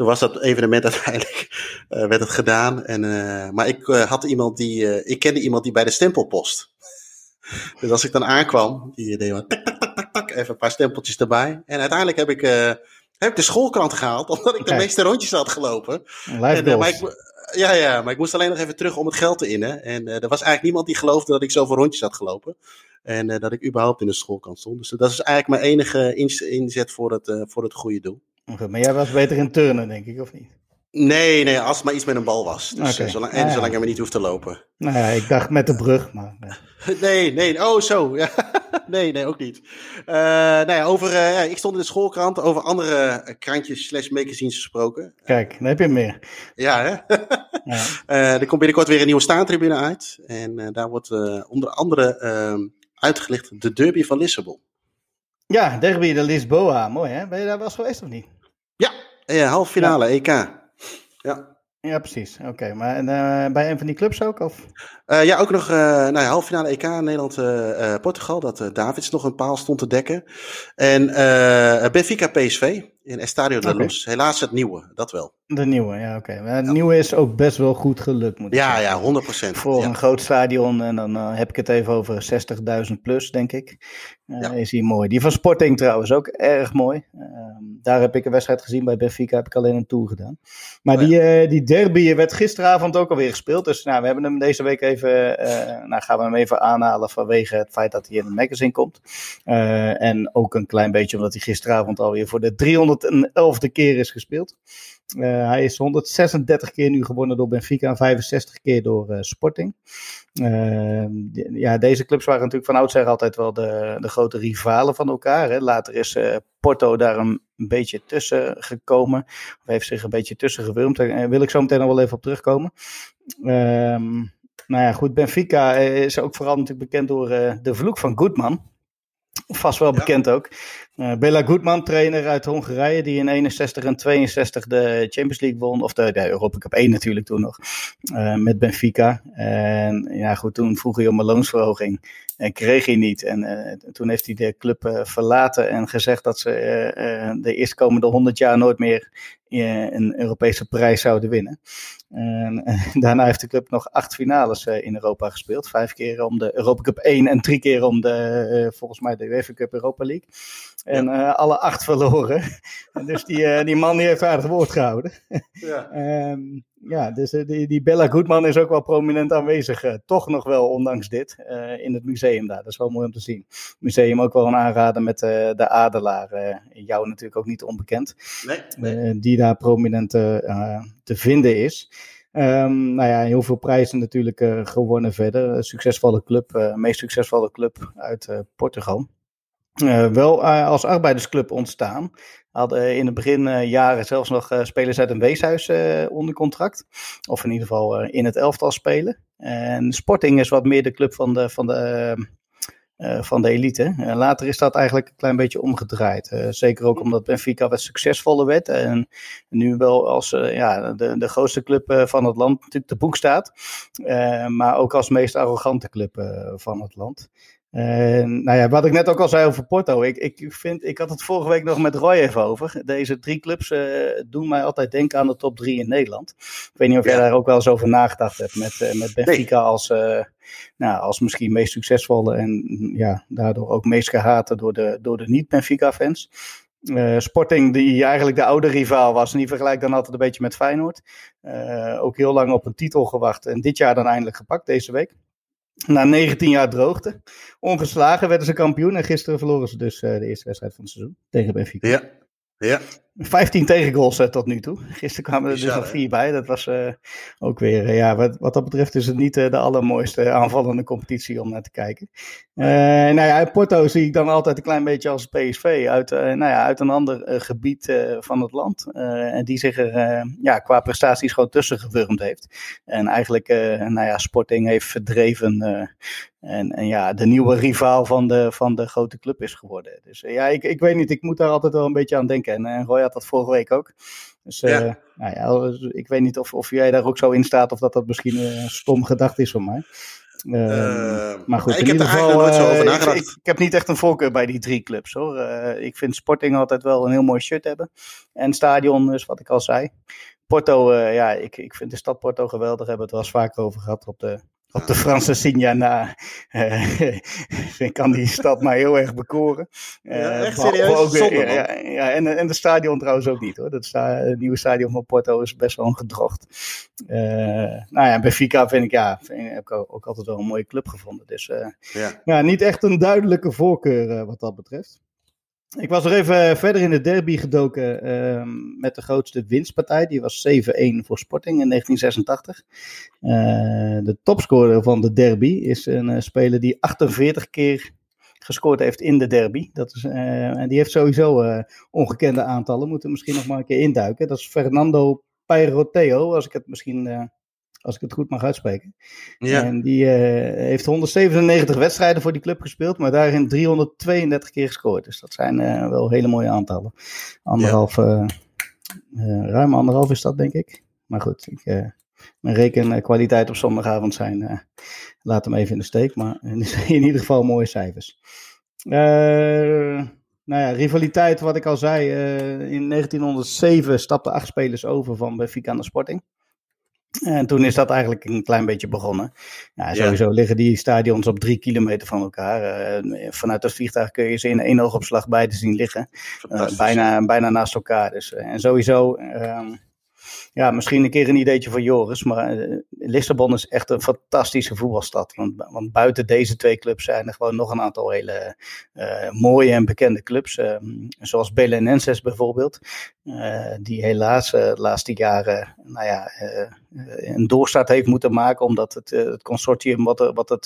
toen was dat evenement uiteindelijk, uh, werd het gedaan. En, uh, maar ik uh, had iemand die, ik kende iemand die bij de stempelpost. dus als ik dan aankwam, die deed wat tak, tak, tak, tak, tak, even een paar stempeltjes erbij. En uiteindelijk heb ik, heb ik de schoolkrant gehaald, omdat ik de meeste rondjes had gelopen. En, maar ik, ja, ja, maar ik moest alleen nog even terug om het geld te innen. En er was eigenlijk niemand die geloofde dat ik zoveel rondjes had gelopen. En dat ik überhaupt in de schoolkrant stond. Dus dat is eigenlijk mijn enige inzet voor het, voor het goede doel. Maar jij was beter in turnen, denk ik, of niet? Nee, nee, als het maar iets met een bal was. Dus, okay. zolang, en ah, zolang je maar niet hoeft te lopen. Nou ja, ik dacht met de brug, maar... Nee, nee, oh zo, ja. nee, nee, ook niet. Uh, nou ja, over, uh, ja, ik stond in de schoolkrant over andere krantjes slash magazines gesproken. Kijk, dan heb je meer. Ja, hè? ja. er komt binnenkort weer een nieuwe staantribune uit. En daar wordt onder andere ehm, uitgelicht de derby van Lissabon. Ja, derby de Lisboa. Mooi hè? Ben je daar wel eens geweest of niet? Ja, halve finale EK. Ja. Ja, precies. Oké, maar uh, bij een van die clubs ook? Of? Uh, ja, ook nog uh, nou ja, halve finale EK Nederland-Portugal. dat Davids nog een paal stond te dekken. En Benfica PSV in Estadio de okay. Luz. Helaas het nieuwe, dat wel. De nieuwe, ja, oké. Okay. Het nieuwe is ook best wel goed gelukt, moet ik ja, zeggen. Ja, 100 procent. Voor een groot stadion, en dan heb ik het even over 60.000 plus, denk ik. Is hier mooi. Die van Sporting trouwens ook erg mooi. Uh, daar heb ik een wedstrijd gezien bij Benfica, heb ik alleen een tour gedaan. Maar oh, die, die derby werd gisteravond ook alweer gespeeld. Dus nou, we hebben hem deze week even, nou gaan we hem even aanhalen vanwege het feit dat hij in het magazine komt. en ook een klein beetje omdat hij gisteravond alweer voor de 311e keer is gespeeld. Uh, hij is 136 keer nu gewonnen door Benfica en 65 keer door Sporting. Uh, ja, deze clubs waren natuurlijk van oudsher altijd wel de, de grote rivalen van elkaar. Hè. Later is Porto daar een, een, beetje tussen gekomen. Of heeft zich een beetje tussen gewurmd. Daar wil ik zo meteen nog wel even op terugkomen. Ehm, nou ja, goed. Benfica is ook vooral natuurlijk bekend door de vloek van Goodman. Vast wel bekend ook. Uh, Bela Goodman, trainer uit Hongarije, die in 61 en 62 de Champions League won. Of de, de Europa Cup 1 natuurlijk toen nog. Uh, met Benfica. En ja, goed, toen vroeg hij om een loonsverhoging. En kreeg hij niet. En uh, toen heeft hij de club verlaten en gezegd dat ze de eerstkomende 100 jaar nooit meer een Europese prijs zouden winnen. En, daarna heeft de club nog acht finales in Europa gespeeld. Vijf keer om de Europa Cup 1 en drie keer om de, volgens mij, de UEFA Cup Europa League. En uh, alle acht verloren. dus die, uh, die man die heeft aardig woord gehouden. ja. um, ja, dus uh, die, die Bella Goodman is ook wel prominent aanwezig. toch nog wel, ondanks dit, in het museum daar. Dat is wel mooi om te zien. Museum ook wel een aanrader met de Adelaar. jou natuurlijk ook niet onbekend. Nee. die daar prominent te vinden is. Um, nou ja, heel veel prijzen natuurlijk gewonnen verder. Succesvolle club, meest succesvolle club uit Portugal. Uh, wel uh, als arbeidersclub ontstaan. Hadden in het begin jaren zelfs nog spelers uit een weeshuis onder contract. Of in ieder geval in het elftal spelen. En Sporting is wat meer de club van de, van de, van de elite. later is dat eigenlijk een klein beetje omgedraaid. zeker ook omdat Benfica wat succesvoller werd. En nu wel als ja, de, de grootste club van het land natuurlijk te boek staat. maar ook als meest arrogante club van het land. En nou ja, wat ik net ook al zei over Porto. Ik, ik, vind, ik had het vorige week nog met Roy even over. Deze drie clubs uh, doen mij altijd denken aan de top drie in Nederland. Ik weet niet of jij daar ook wel eens over nagedacht hebt. Met, uh, met Benfica nee. als, uh, nou, als misschien meest succesvolle en ja, daardoor ook meest gehate door de, door de niet-Benfica-fans. Sporting, die eigenlijk de oude rivaal was. En die vergelijkt dan altijd een beetje met Feyenoord. ook heel lang op een titel gewacht. En dit jaar dan eindelijk gepakt, deze week. Na 19 jaar droogte. Ongeslagen werden ze kampioen. En gisteren verloren ze dus uh, de eerste wedstrijd van het seizoen tegen Benfica. Ja, ja. 15 tegengoals uh, tot nu toe. Gisteren kwamen er dus nog vier bij. Dat was uh, ook weer, uh, ja, wat, wat, dat betreft is het niet de allermooiste aanvallende competitie om naar te kijken. nou ja, Porto zie ik dan altijd een klein beetje als PSV uit, nou ja, uit een ander gebied van het land. en die zich er ja, qua prestaties gewoon tussen gewurmd heeft. En eigenlijk, nou ja, Sporting heeft verdreven en, en, ja, de nieuwe rivaal van de, van de grote club is geworden. Dus ja, ik, ik weet niet, ik moet daar altijd wel een beetje aan denken. En, en Roy had dat vorige week ook. Dus ja. Uh, nou ja, ik weet niet of, of jij daar ook zo in staat of dat dat misschien een stom gedacht is van mij. Uh, uh, maar goed, ik heb er geval, nooit zo over nagedacht. Ik, ik, ik, heb niet echt een voorkeur bij die drie clubs hoor. ik vind Sporting altijd wel een heel mooi shirt hebben. En stadion, dus wat ik al zei. Porto, ja, ik, ik vind de stad Porto geweldig. Hebben we het wel eens vaker over gehad op de, op de Franse Signa na. Uh, kan die stad maar heel erg bekoren. Uh, ja, echt serieus? Ook, ja, ja, en, en de stadion trouwens ook niet hoor. Dat sta, het nieuwe stadion van Porto is best wel een gedrocht. Uh, nou ja, Benfica vind ik, ja, vind, heb ik ook altijd wel een mooie club gevonden. Dus ja. ja. niet echt een duidelijke voorkeur wat dat betreft. Ik was er even verder in de derby gedoken uh, met de grootste winstpartij. Die was 7-1 voor Sporting in 1986. Uh, de topscorer van de derby is een uh, speler die 48 keer gescoord heeft in de derby. Dat is, en die heeft sowieso ongekende aantallen. Moeten we misschien nog maar een keer induiken. Dat is Fernando Peiroteo, als ik het misschien als ik het goed mag uitspreken. Ja. En die heeft 197 wedstrijden voor die club gespeeld, maar daarin 332 keer gescoord. Dus dat zijn wel hele mooie aantallen. Anderhalf, ruim anderhalf is dat, denk ik. Maar goed, ik, mijn rekenkwaliteit op zondagavond zijn, laat hem even in de steek. Maar in ieder geval mooie cijfers. Uh, nou ja, rivaliteit, wat ik al zei. Uh, in 1907 stapten acht spelers over van Benfica naar Sporting. En toen is dat eigenlijk een klein beetje begonnen. Ja, sowieso liggen die stadions op drie kilometer van elkaar. Uh, vanuit het vliegtuig kun je ze in één oogopslag beide zien liggen. Uh, bijna, bijna naast elkaar. Dus, en sowieso ehm, ja, misschien een keer een ideetje voor Joris. Maar Lissabon is echt een fantastische voetbalstad. Want, want, buiten deze twee clubs zijn er gewoon nog een aantal hele mooie en bekende clubs. Uh, zoals Belenenses bijvoorbeeld. Die helaas de laatste jaren nou ja, een doorstart heeft moeten maken. Omdat het, het consortium wat, wat, het,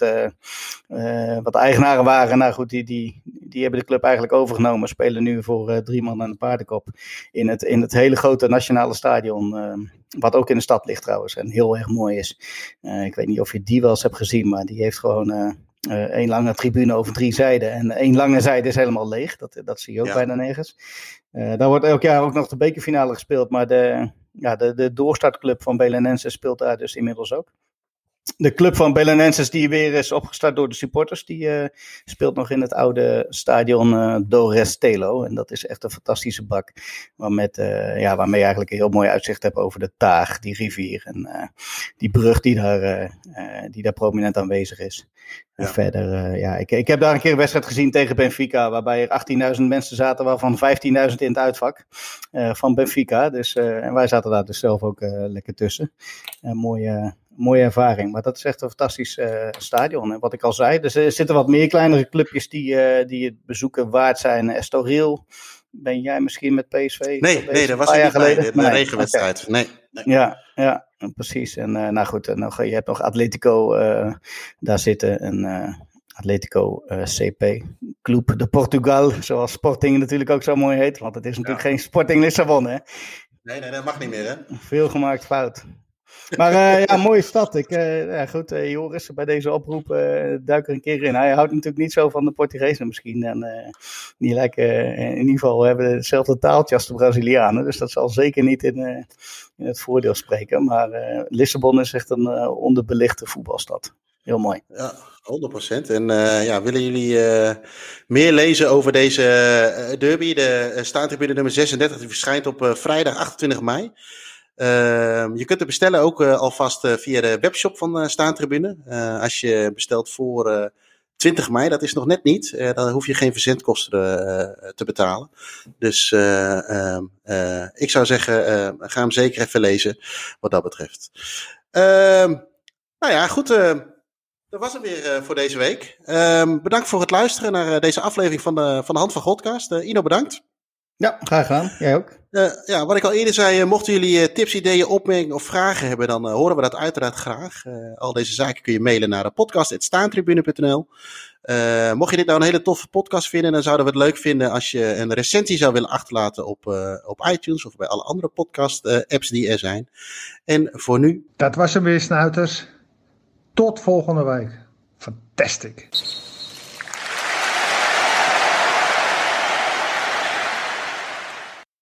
wat de eigenaren waren. Nou goed, die, die, die hebben de club eigenlijk overgenomen. Spelen nu voor drie man en een paardenkop. In het, in het hele grote nationale stadion. Wat ook in de stad ligt trouwens en heel erg mooi is. Ik weet niet of je die wel eens hebt gezien, maar die heeft gewoon één lange tribune over drie zijden. En één lange zijde is helemaal leeg. Dat, dat zie je ook bijna nergens. daar wordt elk jaar ook nog de bekerfinale gespeeld. Maar de, ja, de, de doorstartclub van Belenense speelt daar dus inmiddels ook de club van Belenenses die weer is opgestart door de supporters, die uh, speelt nog in het oude stadion uh, Do Restelo. En dat is echt een fantastische bak, waarmet, uh, ja, waarmee je eigenlijk een heel mooi uitzicht hebt over de Taag, die rivier en die brug die daar, die daar prominent aanwezig is. Ja. En verder, ja, ik, ik heb daar een keer een wedstrijd gezien tegen Benfica, waarbij er 18.000 mensen zaten, waarvan 15.000 in het uitvak van Benfica. Dus, en wij zaten daar dus zelf ook lekker tussen. Een mooie mooie ervaring. Maar dat is echt een fantastisch uh, stadion. En wat ik al zei, er zitten wat meer kleinere clubjes die, uh, die het bezoeken waard zijn. Estoril, ben jij misschien met PSV? Nee, nee dat was een jaar geleden. Bij, de regenwedstrijd. Nee, nee. Ja, ja, precies. En uh, nou goed, en nog, je hebt nog Atletico daar zitten. En Atletico CP, Club de Portugal, zoals Sporting natuurlijk ook zo mooi heet. Want het is natuurlijk geen Sporting Lissabon, hè? Nee, nee, dat mag niet meer, hè? Veel gemaakt fout. Maar uh, ja, mooie stad. Ik, uh, ja, goed, uh, Joris, bij deze oproep duik er een keer in. Hij houdt natuurlijk niet zo van de Portugezen misschien. En die lijken in ieder geval hebben hetzelfde taaltje als de Brazilianen. Dus dat zal zeker niet in, in het voordeel spreken. Maar Lissabon is echt een onderbelichte voetbalstad. Heel mooi. Ja, 100%. En ja, willen jullie meer lezen over deze derby? De staantribune nummer 36 die verschijnt op vrijdag 28 mei. Uh, je kunt het bestellen ook uh, alvast uh, via de webshop van uh, Staantribune. als je bestelt voor 20 mei, dat is nog net niet. dan hoef je geen verzendkosten te betalen. Dus ehm, ik zou zeggen, ga hem zeker even lezen wat dat betreft. Ehm, nou ja, goed. dat was het weer voor deze week. bedankt voor het luisteren naar deze aflevering van de, van de Hand van Godcast. Ino, bedankt. Ja, graag gedaan. Jij ook. Uh, ja, wat ik al eerder zei, uh, mochten jullie uh, tips, ideeën, opmerkingen of vragen hebben, dan horen we dat uiteraard graag. al deze zaken kun je mailen naar de podcast.staantribune.nl. mocht je dit nou een hele toffe podcast vinden, dan zouden we het leuk vinden als je een recensie zou willen achterlaten op, op iTunes of bij alle andere podcast-apps die er zijn. En voor nu. Dat was hem weer, snuiters. Tot volgende week. Fantastic.